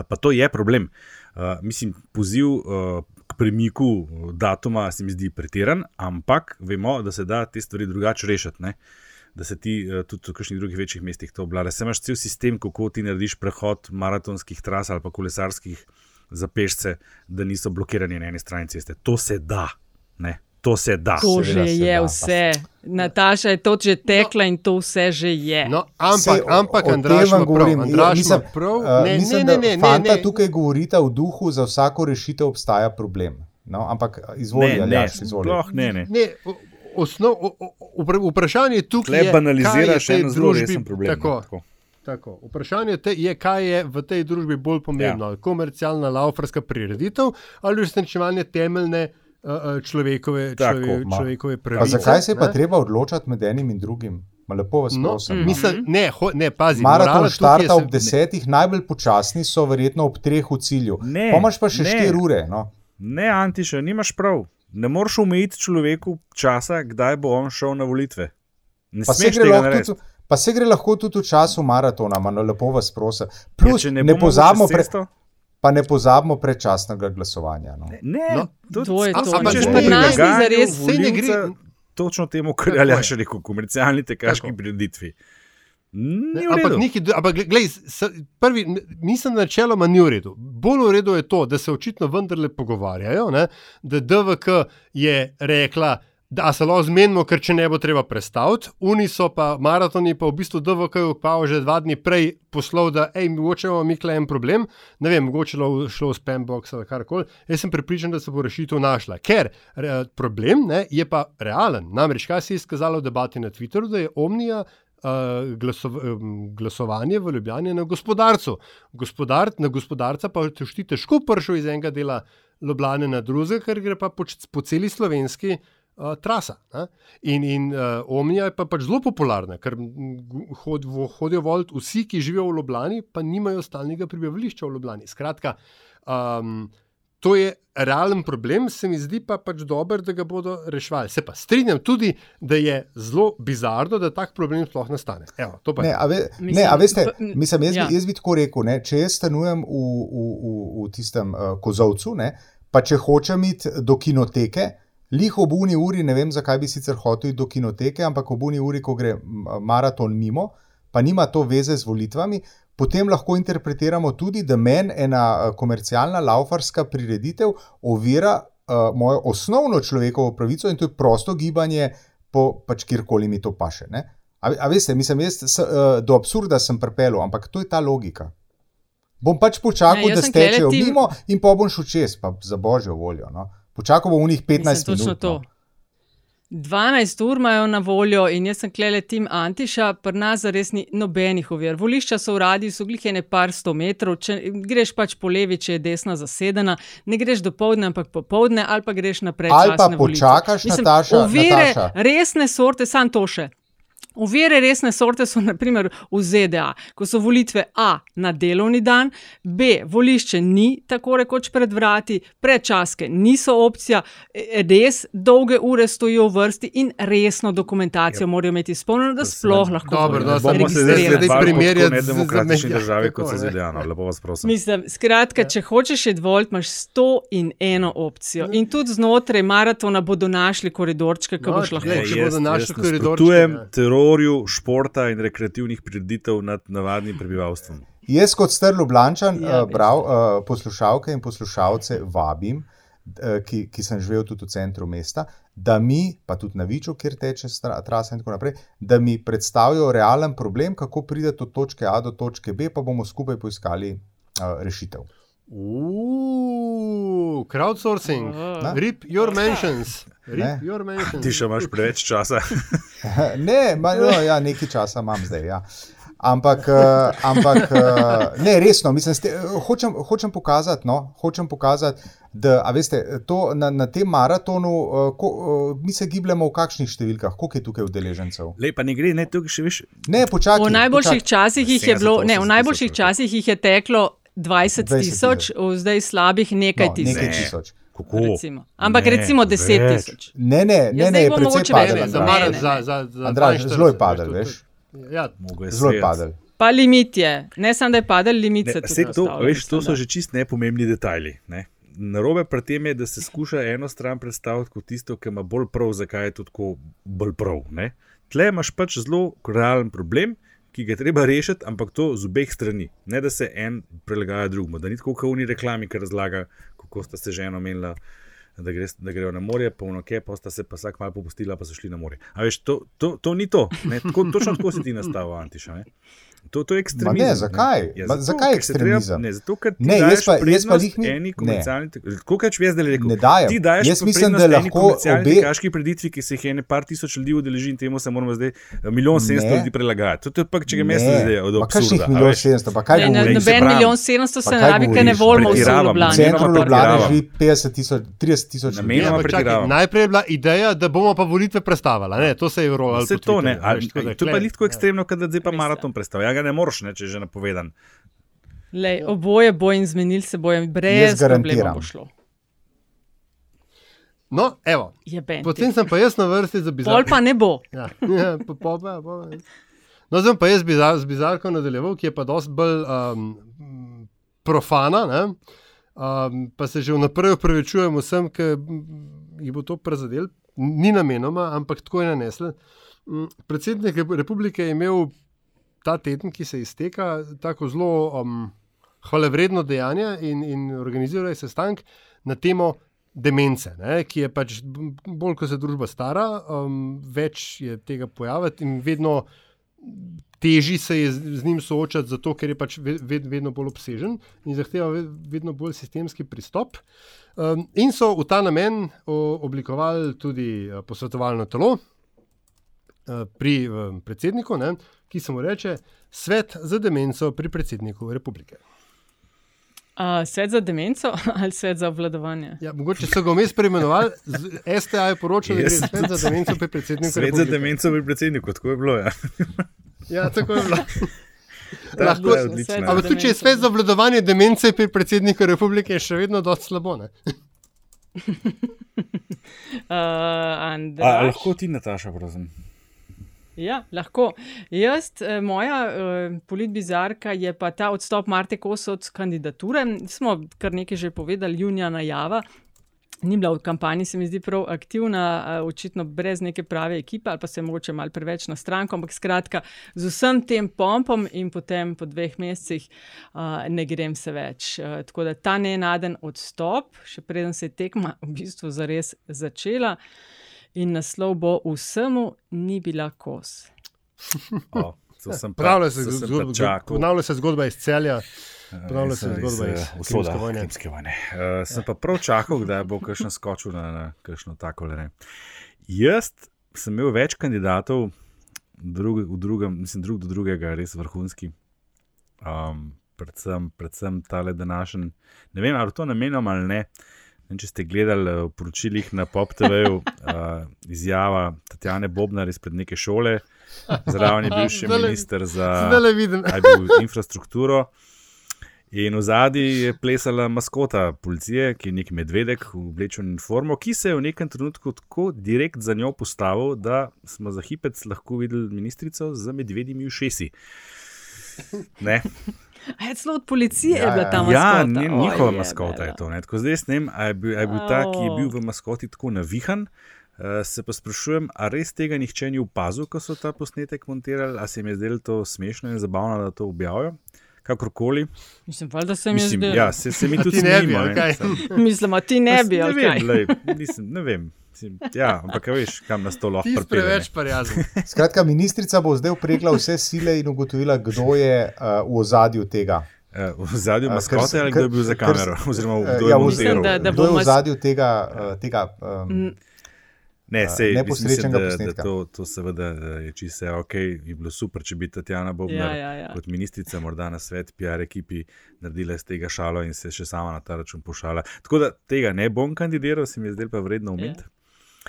pa to je problem. Uh, mislim, poziv uh, k premiku datuma se mi zdi pretiran, ampak vemo, da se da te stvari drugače rešiti. Ne? Da se ti uh, tudi v kakšnih drugih večjih mestih to obvlada. Se imaš cel sistem, kako ti narediš prehod maratonskih tras ali pa kolesarskih za pešce, da niso blokirani na eni strani ceste. To se da. Ne? To se da. To že seveda se je da. vse. Nataša je to že tekla in to vse že je. No, ampak, Sej, o- ampak, o Andraž prav. govorim. Andraž Mislim, ima prav. uh, Ne, mislim, ne, da ne, ne, fanta ne. tukaj govorita v duhu, za vsako rešitev obstaja problem. No, ampak izvoli, ne, ne, Aljaž, izvoli. sploh ne. ne. Ne, osnov, o, o, vpra- vprašanje tukaj je, banaliziraš eno zelo družbi- resen problem. Tako, tako. tako. Vprašanje te je, kaj je v tej družbi bolj pomembno. Ja. Komercialna laufarska prireditev ali uresničevanje temeljne uh, človekove, Tako, člove, ma. človekove Pa pravice. zakaj se je pa ne? treba odločati med enim in drugim? Ma lepo vas No, prosim. no. mislim, ne, ho, ne, pazi. Maraton štarta je ob desetih, najbolj počasni so verjetno ob treh v cilju. Ne, Pa imaš pa še ne. štiri ure. No. Ne, Antiša, nimaš prav. Ne moreš omejiti človeku časa, kdaj bo on šel na volitve. Ne Pa se, smeš tega narediti. pa se gre lahko tudi v času maratona, no lepo vas prosim. Plus, Ja, ne, ne pozabimo, pre, pa ne pozabimo predčasnega glasovanja. No. Ne, No, to, to je to. ampak Če ne, pri ne, ne, lagajanju saj ne gre- Točno temu, kar Tako je še rekel, komercialni tekaški Tako. prireditvi. Ne, Ni v ampak neki, ampak glej, s- prvi, mislim, da načeloma ni v redu. Bolj v redu je to, da se očitno vendarle pogovarjajo, ne? da DVK je rekla, da se lahko zmenimo, ker če ne bo treba prestaviti. Oni so pa maratoni, pa v bistvu DVK pa že dva dni prej poslal, da hej, mogoče imamo mi kle en problem, ne vem, mogoče lo- šlo v spambox ali karkoli. Jaz sem prepričan, da se bo rešitev našla. Ker re, problem ne, je pa realen. Namreč, kaj se je izkazalo v debati na Twitterju, da je Omnija glasov, glasovanje v Ljubljani na gospodarcu. Gospodar, na gospodarca pa ti težko prišel iz enega dela Ljubljane na drugega, ker gre pa po, po celi slovenski uh, trasa. Ne? In, in uh, Omnija je pa pač zelo popularna, ker hod, vo- hodijo volt vsi, ki živijo v Ljubljani, pa nimajo stalnega prebivališča v Ljubljani. Skratka, um, to je realen problem, se mi zdi pa pač dober, da ga bodo reševali. Se pa strinjam tudi, da je zelo bizarno, da tak problem sploh nastane. Evo, to pa Ne, je. a, ve, Mislim, ne, a veste, mislim, jaz, ja. ja. jaz bi tako rekel, ne, če jaz stanujem v, v, v, v tistem uh, kozovcu, ne, pa če hočem iti do kinoteke, lih ob uni uri, ne vem, zakaj bi sicer hotel iti do kinoteke, ampak ob uni uri, ko gre maraton mimo, pa nima to veze z volitvami. Potem lahko interpretiramo tudi, da meni ena eh, komercialna laufarska prireditev ovira uh, mojo osnovno človekovo pravico in to je prosto gibanje po pač kjerkoli mi to paše. Ne? A, a veste, mislim, jaz s, uh, do absurda sem pripeljal, ampak to je ta logika. Bom pač počakal, jaz da stečejo tim- mimo in pa bom šel čez, pa za božjo voljo. No. Počakal bom v njih 15 Mislim, točno minut. to. No. 12 ur imajo na voljo in jaz sem klele tim Antiša, pri nas zares ni nobenih ovir. Volišča so v radiju, so glih ene par sto metrov, če greš pač po levi, če je desna zasedena, ne greš do povdne, ampak popovdne, ali pa greš naprej. Ali pa počakaš, Nataša, Ovire, Nataša. resne sorte, sam to še. Ovire resne sorte so naprimer v ZDA, ko so volitve A na delovni dan, B volišče ni tako rekoč pred vrati, predčaske niso opcija, e- res dolge ure stojijo v vrsti in resno dokumentacijo morajo imeti izpolnjeno, da sploh lahko Dobro, da se Bomo se zdaj primerjati kako z- zamejami, državi, kot so ne. ZDA. No, lepo vas prosim. Mislim, skratka, če hočeš iti volt, imaš sto in eno opcijo. In tudi znotraj maratona bodo našli koridorčke, ki No, boš lahko glej, šel. če bodo našli koridorčke, ja. Terorju športa in rekreativnih prireditev nad navadnim prebivalstvom. Jaz, kot star Ljubljančan, Ja, prav, uh, poslušalke in poslušalce vabim, uh, ki, ki sem živel tudi v centru mesta, da mi, pa tudi na Viču, kjer teče trasa in tako naprej, da mi predstavijo realen problem, kako prideti od točke A do točke B, pa bomo skupaj poiskali uh, rešitev. Uuu, crowdsourcing, Oh. rip your mentions. Ti še imaš preveč časa. ne, ma, no, ja, nekaj časa imam zdaj. Ja. Ampak, uh, ampak uh, ne, resno, mislim, ste, hočem, hočem pokazati, no, hočem pokazati, da a veste, to, na, na tem maratonu uh, ko, uh, mi se gibljemo v kakšnih številkah, koliko je tukaj udeležencev. Lej, pa ne gre, ne, tukaj še veš. Ne, počakaj. V najboljših počakaj. časih jih je 70, bilo, ne, v 80 najboljših tisoč, časih jih je teklo 20 20 tisoč, v zdaj slabih nekaj no, tisoč. nekaj Ne. Kako? Recimo. Ampak Ne, recimo 10 več. tisoč. Ne, ne, ne, Ja, ne, je precej padel. Za, za, za, za Andraž, 42, zelo je padel, veš. Ja, Mogo je Zelo je padel. Pa limit je, ne samo da je padel, limit Ne, se tudi to, nastavlja, veš, to so da. že čist nepomembni detajli. Ne? Narobe pri tem je, da se skuša eno stran predstaviti kot tisto, ki ima bolj prav, zakaj je to tako bolj prav. Ne? Tle imaš pač zelo realen problem, ki ga je treba rešiti, ampak to z obeh strani. Ne da se en prilagaja drugemu, da ni tako kot v uni reklami, ki razlaga, kako sta se žena menila. Da, gre, da grejo na morje, polno ke, pa sta se pa vsak malo popustila, pa so šli na morje. A veš, to, to, to ni to. Ne, tako, točno tako si ti nastavil, Antiša. Ne? To, to je ekstremizem. Ma ne, zakaj? Ja, zato, zakaj ker se treba- ekstremizem? Ne, zato, ker ti Ne, jaz pa- jaz pa lih ni- eni ne. komercialni. Kako več jaz zdaj rekel? Ne dajem. Ti daješ Jaz mislim, da lahko komercialni obe- tekaški preditvi, ki se jih je ene par tisoč ljudi udeleži in temu se moramo zdaj eh, milijon sedemsto Ne. ljudi prilagajati. To je pa, če ga mesta Ne, zdaj od ma kakšnih milijon. 700, pa kaj Ne, ne, se Noben milijon 700 se ne rabi, ker ne volimo vsi v Pretiravam. V Ljubljani. centru Ljubljane živi 50 tisoč, 30 tisoč ljudi. Ja, najprej je bila ideja, da bomo pa volitve predstavili. Ne, to se je urolo. Vse to ne, ali, to je pa tako ekstremno, kot da zdaj pa maraton predstavlja. Ja, ga ne moreš, ne, če je že napovedan. Lej, oboje bo in zmenili se bojo, brez problema bo šlo. No, evo. Je bend. Potem sem pa jaz na vrsti za bizar. Pol pa ne bo. Ja, ja pa, pa, pa, pa. No, zdaj pa jaz bizar, z bizarko nadaljeval, ki je pa dosti bolj um, profana. Ne? Um, pa se že vnaprej upravičujem vsem, ki mm, jih bo to prizadel, ni namenoma, ampak tako je nanesel. Mm, Predsednik Rep- republike je imel ta teden, ki se izteka, tako zelo um, hvalevredno dejanje in, in organiziral je sestanek na temo demence, ne, ki je pač bolj, ko se družba stara, um, več je tega pojaviti in vedno teži se je z, z njim soočati, zato ker je pač ve- ved, vedno bolj obsežen in zahteva ve- vedno bolj sistemski pristop. Um, in so v ta namen o, oblikovali tudi eh, posvetovalno telo eh, pri predsedniku, ne, ki se mu reče Svet za demenco pri predsedniku republike. Uh, svet za demenco ali svet za obvladovanje? Ja, mogoče so ga vmes preimenovali, STA je poročal, da Jaz- svet za demenco pri predsedniku Svet za republike. demenco pri predsedniku, tako je bilo. Ja. Ja, tako je bilo. Lahko- je odlična. Ampak tudi če je svet za obvladovanje demence pri predsedniku republike, je še vedno dosti slabo. Ne? Uh, A, Andraž? lahko ti, Nataša, prosim. Ja, lahko. Jaz, eh, moja eh, politbizarka je pa ta odstop Marte Kos od kandidature. Smo kar nekaj že povedali, junija najava. Ni bila v kampanji, se mi zdi prav aktivna, eh, očitno brez neke prave ekipe, ali pa se je mogoče malo preveč na stranko, ampak skratka, z vsem tem pompom in potem po dveh mesecih uh, ne grem se več. Uh, tako da ta nenaden odstop, še preden se je tekma v bistvu zares začela, in naslov bo vsemu ni bila kos. O, to sem pa- Ponavlja se, to sem pa zgodba, čakal. ponavlja se zgodba iz celja. Ponavlja Iz- se zgodba iz, iz eh, usoda vojne. Krimske vojne. Uh, sem pa prav čakal, da bo kakšen skočil na, na kakšno tako le. Jaz sem imel več kandidatov, drug, v drugem, mislim, drug do drugega, res vrhunski. Um, predvsem, predvsem tale današnji. Ne vem, ali to namenom ali ne. Ne če ste gledali eh, v poročilih na Pop TV-ju, uh, izjava Tatjane Bobnar izpred neke šole, zraven je bil še minister za bil infrastrukturo. In v zadnji je plesala maskota policije, ki je nek medvedek v oblečeni uniformo, ki se je v nekem trenutku tako direkt za njo postavil, da smo za hipec lahko videli ministrico z medvedjimi ušesi. Ne? A je celo od policije Ja, ja, bila ja. ta maskota. Ja, ne, njihova Oj, maskota je jebela. to. Ne? Tako zdaj ne vem, ali je, bil- a je bil ta, ki je bil v maskoti tako navihan. Uh, se pa sprašujem, ali res tega nihče ni opazil, ko so ta posnetek montirali, ali se jim je zdelo to smešno in zabavno, da to objavijo. Kakorkoli. Mislim, valjda se mi je zdelo. ja, se, se mi tudi ne bi? Sam- Mislim, a ti ne bi, ne ali vem, lej, mislim, ne vem. Mislim, Ja, ampak a veš, kam nas to lahko pripelje, ne. preveč prijazen. Skratka, ministrica bo zdaj upregla vse sile in ugotovila, kdo je uh, v ozadju tega. Eh, V zadnjem Eh, maskote ker- ali kdo je bil za kamero? Oziroma, Eh, kdo ja, je v- Mislim, da- da Kdo je bo v ozadju tega, uh, tega um, Ne, eh, sej, neposrečnega mislim, da, da posnetka. to, to seveda je čisto ok. Bi bilo super, če bi Tatjana Bobnar Ja, ja, ja. kot ministrica, morda na svet, PR ekipi, naredila iz tega šalo in se še sama na ta račun pošala. Tako da tega ne bom kandidiral, se mi je zdelo pa vredno umeti.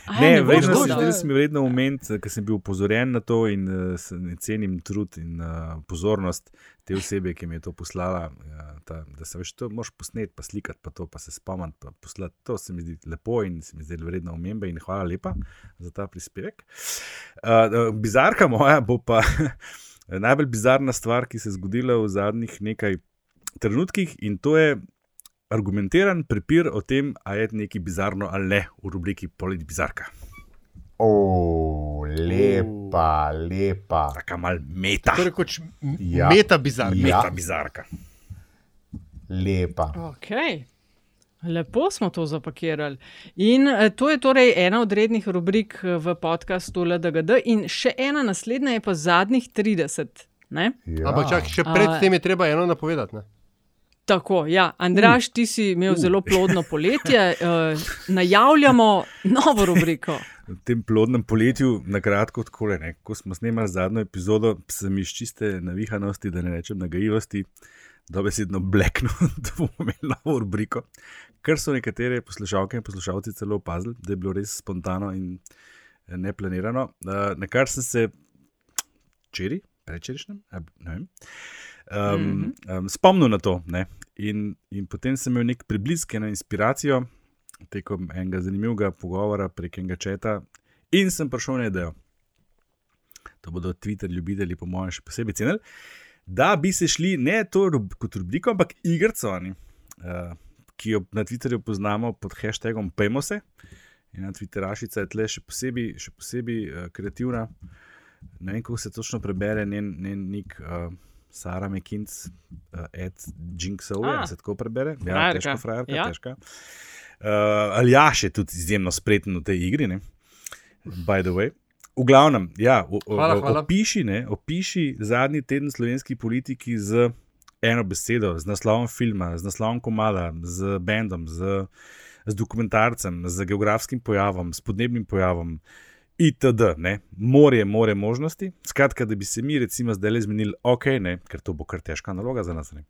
A, Ne, ne boš vredno, se, zdelo se mi vredno umeti, ker sem bil upozorjen na to in uh, cenim trud in uh, pozornost te osebe, ki mi je to poslala. Uh, ta, da se veš, to moš posnet, pa slikati, pa to, pa se spomniti, pa poslati. To se mi zdi lepo in se mi zdi vredno omembe in hvala lepa za ta prispevek. Uh, bizarka moja bo pa najbolj bizarna stvar, ki se je zgodila v zadnjih nekaj trenutkih in to je. Argumentiran prepir o tem, ali je nekaj bizarno ali ne, v rubriki Polit Bizarka. O, lepa, lepa. Taka mal meta. Torej, kot Ja. meta bizar. Ja. Meta bizarka. lepa. Okay. Lepo smo to zapakirali. In eh, to je torej ena od rednih rubrik eh, v podkastu LDGD, in še ena naslednja je pa zadnjih 30. Ne? Ja. Ampak čak, še predtem je treba eno napovedati. Ne? Tako, ja, Andraš, ti si imel zelo plodno poletje, uh, najavljamo novo rubriko. V tem plodnem poletju, na kratko, tako le, ko smo snemali zadnjo epizodo, sem iz čiste navihanosti, da ne rečem nagajivosti, dobesedno bleknil, da bomo imeli novo rubriko. Ker so nekatere poslušalke in poslušalci celo opazili, da je bilo res spontano in eh, neplanirano. Uh, na kar sem se včeraj, prečerišnjem, ne vem. Um, um, spomnil na to. Ne? In, in potem sem imel nek preblisk, eno inspiracijo tekom enega zanimivega pogovora prek enega četa, in sem prišel na idejo. To bodo Twitter ljubitelji, po mojem, še posebej cenili, da bi se šli ne to rub, kot rubriko, ampak igrico, uh, ki jo na Twitterju poznamo pod hashtagom Pejmose. In na Twitterašica je tle še posebej, še posebej uh, kreativna. Ne vem, kako se točno prebere njen, njen nik. Uh, Sara McKinz, uh, Ed Jinxov, A. se tako prebere. Ja, Frajerka. težka frajerka, Ja. težka. Uh, Aljaš je tudi izjemno spreten v tej igri, ne? by the way. V glavnem, ja, o, o, Hvala, hvala. Opiši, ne, opiši zadnji teden slovenski politiki z eno besedo, z naslovom filma, z naslovom komada, z bendom, z, z dokumentarcem, z geografskim pojavom, s podnebnim pojavom. Itd. Ne? Morje, more možnosti. Skratka, da bi se mi, recimo, zdaj le zmenili, ok, ne, ker to bo kar težka naloga za nas. Ne?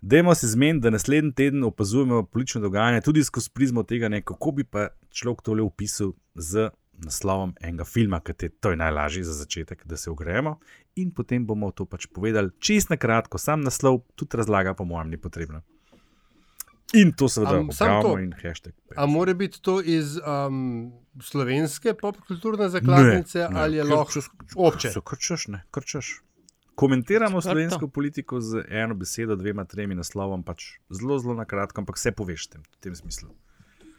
Dajmo se zmeniti, da naslednji teden opazujemo politično dogajanje tudi skozi prizmo tega, ne, kako bi pa človek tole opisal z naslovom enega filma, ki je to je najlažje za začetek, da se ogrejemo. In potem bomo to pač povedali čist na kratko, sam naslov, tudi razlaga, po mojem, ni potrebno. In to seveda objavimo in hashtag. A mora biti to iz um, slovenske popkulturne zakladnice ali je lahko obče? Krčeš, ne, krčeš. Komentiramo Odprto. slovensko politiko z eno besedo, dvema, tremi naslovom, pač zelo, zelo na kratko, ampak vse poveš v tem, v tem smislu.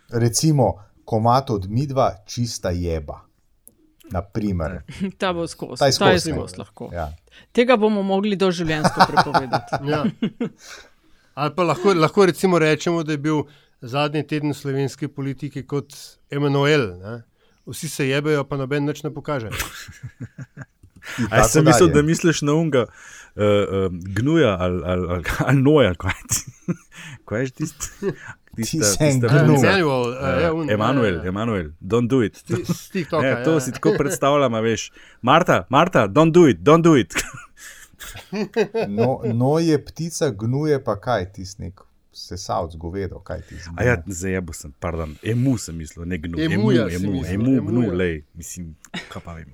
Recimo, komat od midva, čista jeba. Naprimer. Ta bo skozi. Ta je Ta je skozi, ne. skozi lahko. Ja. Tega bomo mogli doživljenjsko prepovedati. Ja. Ali pa lahko, lahko recimo rečemo, da je bil zadnji teden slovenske politike kot Emanuel. Ne? Vsi se jebejo, pa noben nič ne pokaže. Jaz sem mislil, da misliš na unga, uh, uh, gnuja ali, ali, ali, ali noja. Kaj, ti- kaj je? Ti gnu. Emanuel, Emanuel, Emanuel, don't do it. Sti- s TikToka, Ne, to ja. si tako predstavljam, a veš. Marta, Marta, don't do it, don't do it. No, no je ptica, gnuje pa kaj, tisti nek sesalc govedo, kaj ti zdi. A ja, zajebo sem, pardon, emu sem mislil, ne gnu. Emu, emu, emu, gnu, lej, mislim, kaj pa vem.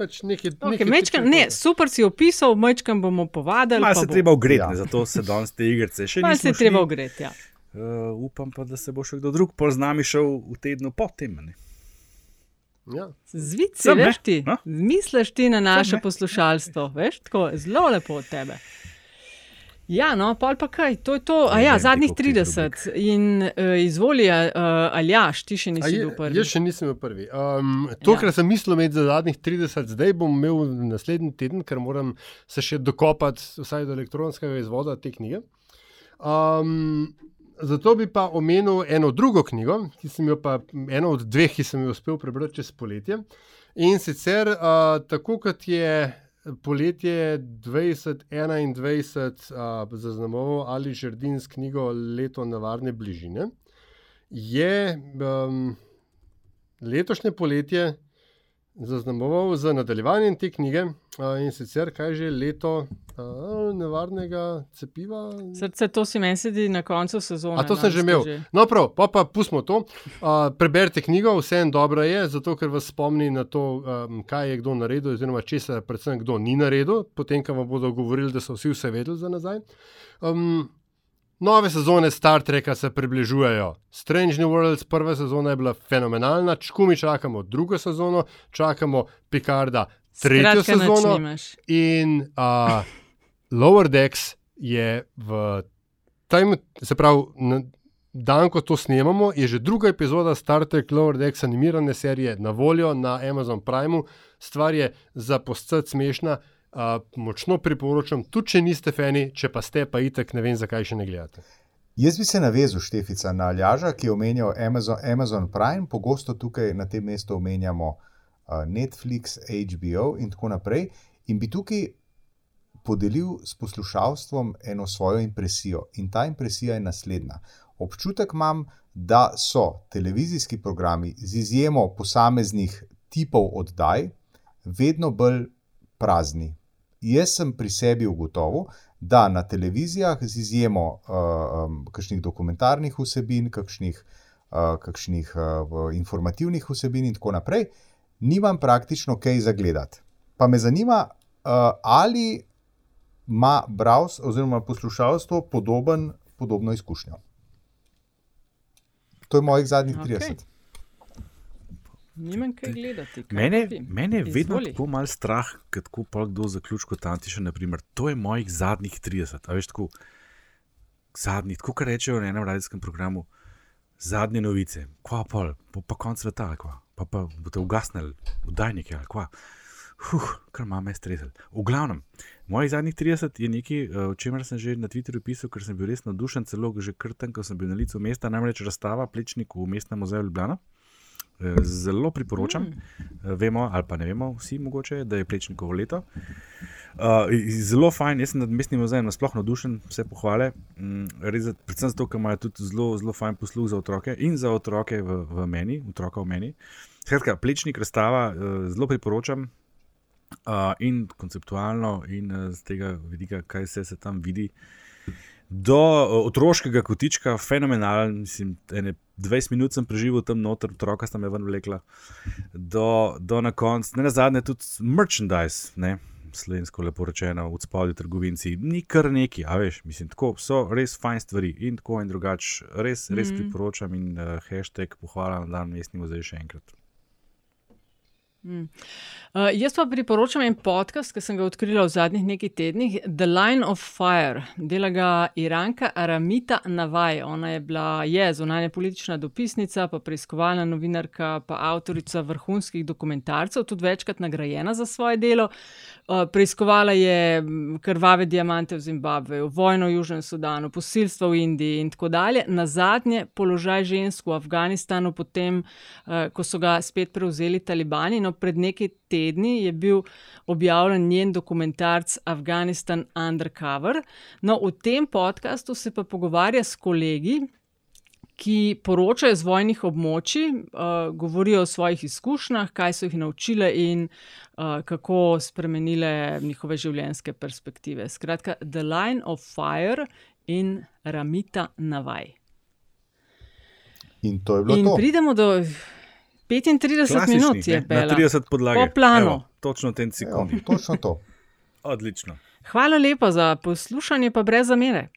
Pač nekaj, Okay, nekaj mečkan, ne, super si opisal, mečkam bomo povadili. Malo pa se bo. treba ogreti, Ja. zato se danes te igrice še Malo nismo se je treba ogreti. Ja. Uh, upam pa, da se bo še kdo drug pol z nami šel v tednu po tem. Ne? Ja. Zvici, Sem, ne? veš ti, No. misliš ti na naše ne? poslušalstvo, veš, tako zelo lepo od tebe. Ja, no, pol pa kaj, to je to. A Ne ja, ti, zadnjih koliko teh 30 in uh, izvoli, uh, Aljaš, ti še nisi je- bil prvi. Jaz še nisem bil prvi. Um, to, Ja. kar sem mislil imeti za zadnjih 30, zdaj bom imel naslednji teden, ker moram se še dokopati vsaj do elektronskega izvoda te knjige. Um, zato bi pa omenil eno drugo knjigo, ki sem jo pa eno od dveh, ki sem jo uspel prebrati čez poletje. In sicer uh, tako kot je poletje 2021 uh, zaznamoval ali Žrdin s knjigo Leto navarne bližine, je um, letošnje poletje zaznamoval z nadaljevanjem te knjige in sicer kaj že leto uh, nevarnega cepiva. Srce, to si meni sedi na koncu sezone. A to sem že imel. No, prav, pa, pa pustimo to. Uh, preberite knjigo, vse en dobro je, zato ker vas spomni na to, um, kaj je kdo naredil, oziroma česa, predvsem kdo ni naredil, potem, ko vam bodo govorili, da so vsi vse vedeli za nazaj. Um, Nove sezone Star Treka se približujejo. Strange New Worlds, prva sezona je bila fenomenalna, čkumi čakamo drugo sezono, čakamo Picarda tretjo Skratka, sezono. In uh, Lower Decks je v tem, se pravi, na dan, ko to snemamo, je že druga epizoda Star Trek Lower Decks animirane serije na voljo na Amazon Primeu. Stvar je za poscet smešna. Uh, močno priporočam, tudi če niste fani, če pa ste, pa itek ne vem, zakaj še ne gledate. Jaz bi se navezal, Štefica, na Aljaža, ki je omenjal Amazon, Amazon Prime, pogosto tukaj na tem mestu omenjamo uh, Netflix, HBO in tako naprej. In bi tukaj podelil s poslušalstvom eno svojo impresijo. In ta impresija je naslednja. Občutek imam, da so televizijski programi z izjemo posameznih tipov oddaj vedno bolj prazni. Jaz sem pri sebi ugotovil, da na televizijah, z izjemo uh, um, kakšnih dokumentarnih vsebin, kakšnih, uh, kakšnih uh, informativnih vsebin in tako naprej, nimam praktično kaj za gledati. Pa me zanima, uh, ali ima browse oziroma poslušalstvo podoben, podobno izkušnjo. To je mojih zadnjih Okej. 30. Nimam kaj gledati. kaj Mene, pa mene je vedno Izvoli. tako malo strah, kad tako pa kdo zaključi kot Antiša. Naprimer, to je mojih zadnjih 30. A veš, tako zadnji, tako kar rečejo na enem radijskem programu, zadnje novice, kva pol, po pa konc sveta, kva, pa pa boste ugasnili, vdajnike ali kva. Huh, kar ima me stresel. V glavnem, mojih zadnjih 30 je nekaj, eh, o čemer sem že na Twitterju pisal, ker sem bil res navdušen, celo že kar tam, ko sem bil na licu mesta, namreč razstava Plečnik v mestnem muzeju Ljubljana. Eh, Zelo priporočam. Mm. Vemo, ali pa ne vemo, vsi mogoče, da je Plečnikovo leto. Uh, zelo fajn, jaz sem nad mestnim muzejem nasploh navdušen, vse pohvale. Res, za- predvsem zato, ker imajo tudi zelo, zelo fajn posluh za otroke in za otroke v, v meni, otroka v meni. Skratka, Plečnik razstava uh, zelo priporočam. Uh, in konceptualno, in uh, z tega vidika, kaj vse se tam vidi. Do uh, otroškega kotička, fenomenalen, mislim, ene 20 minut sem preživel tam noter, otroka sta me ven vlekla, do, do na koncu, ne na zadnje, tudi merchandise, ne, slovensko lepo rečeno, v spodnji trgovinci, ni kar neki, a veš, mislim, tako so res fajn stvari in tako in drugače, res, res mm. priporočam in uh, hashtag pohvala na dan mestni muzej še enkrat. Mm. Uh, jaz pa priporočam en podcast, ki sem ga odkrila v zadnjih nekaj tednih, The Line of Fire, dela ga Iranka Aramita Navaj. Ona je bila zunanja politična dopisnica, pa preiskovalna novinarka, pa avtorica vrhunskih dokumentarcev, tudi večkrat nagrajena za svoje delo. Uh, preiskovala je krvave diamante v Zimbabveju, vojno v Južnem Sudanu, posilstvo v Indiji in tako dalje. Na zadnje položaj žensk v Afganistanu, potem, uh, ko so ga spet prevzeli talibani. No, pred nekaj tedni je bil objavljen njen dokumentarc Afganistan Undercover. No, v tem podkastu se pa pogovarja s kolegi. Ki poročajo z vojnih območij, uh, govorijo o svojih izkušnjah, kaj so jih naučile in uh, kako spremenile njihove življenjske perspektive. Skratka, The Line of Fire in Ramita Navaj. In to je bilo in to. pridemo do 35 Klasični, minut, je Bela. 30 podlage. Po planu. Evo, točno v tem sekundi. Evo, točno to. Odlično. Hvala lepa za poslušanje, pa brez zamere.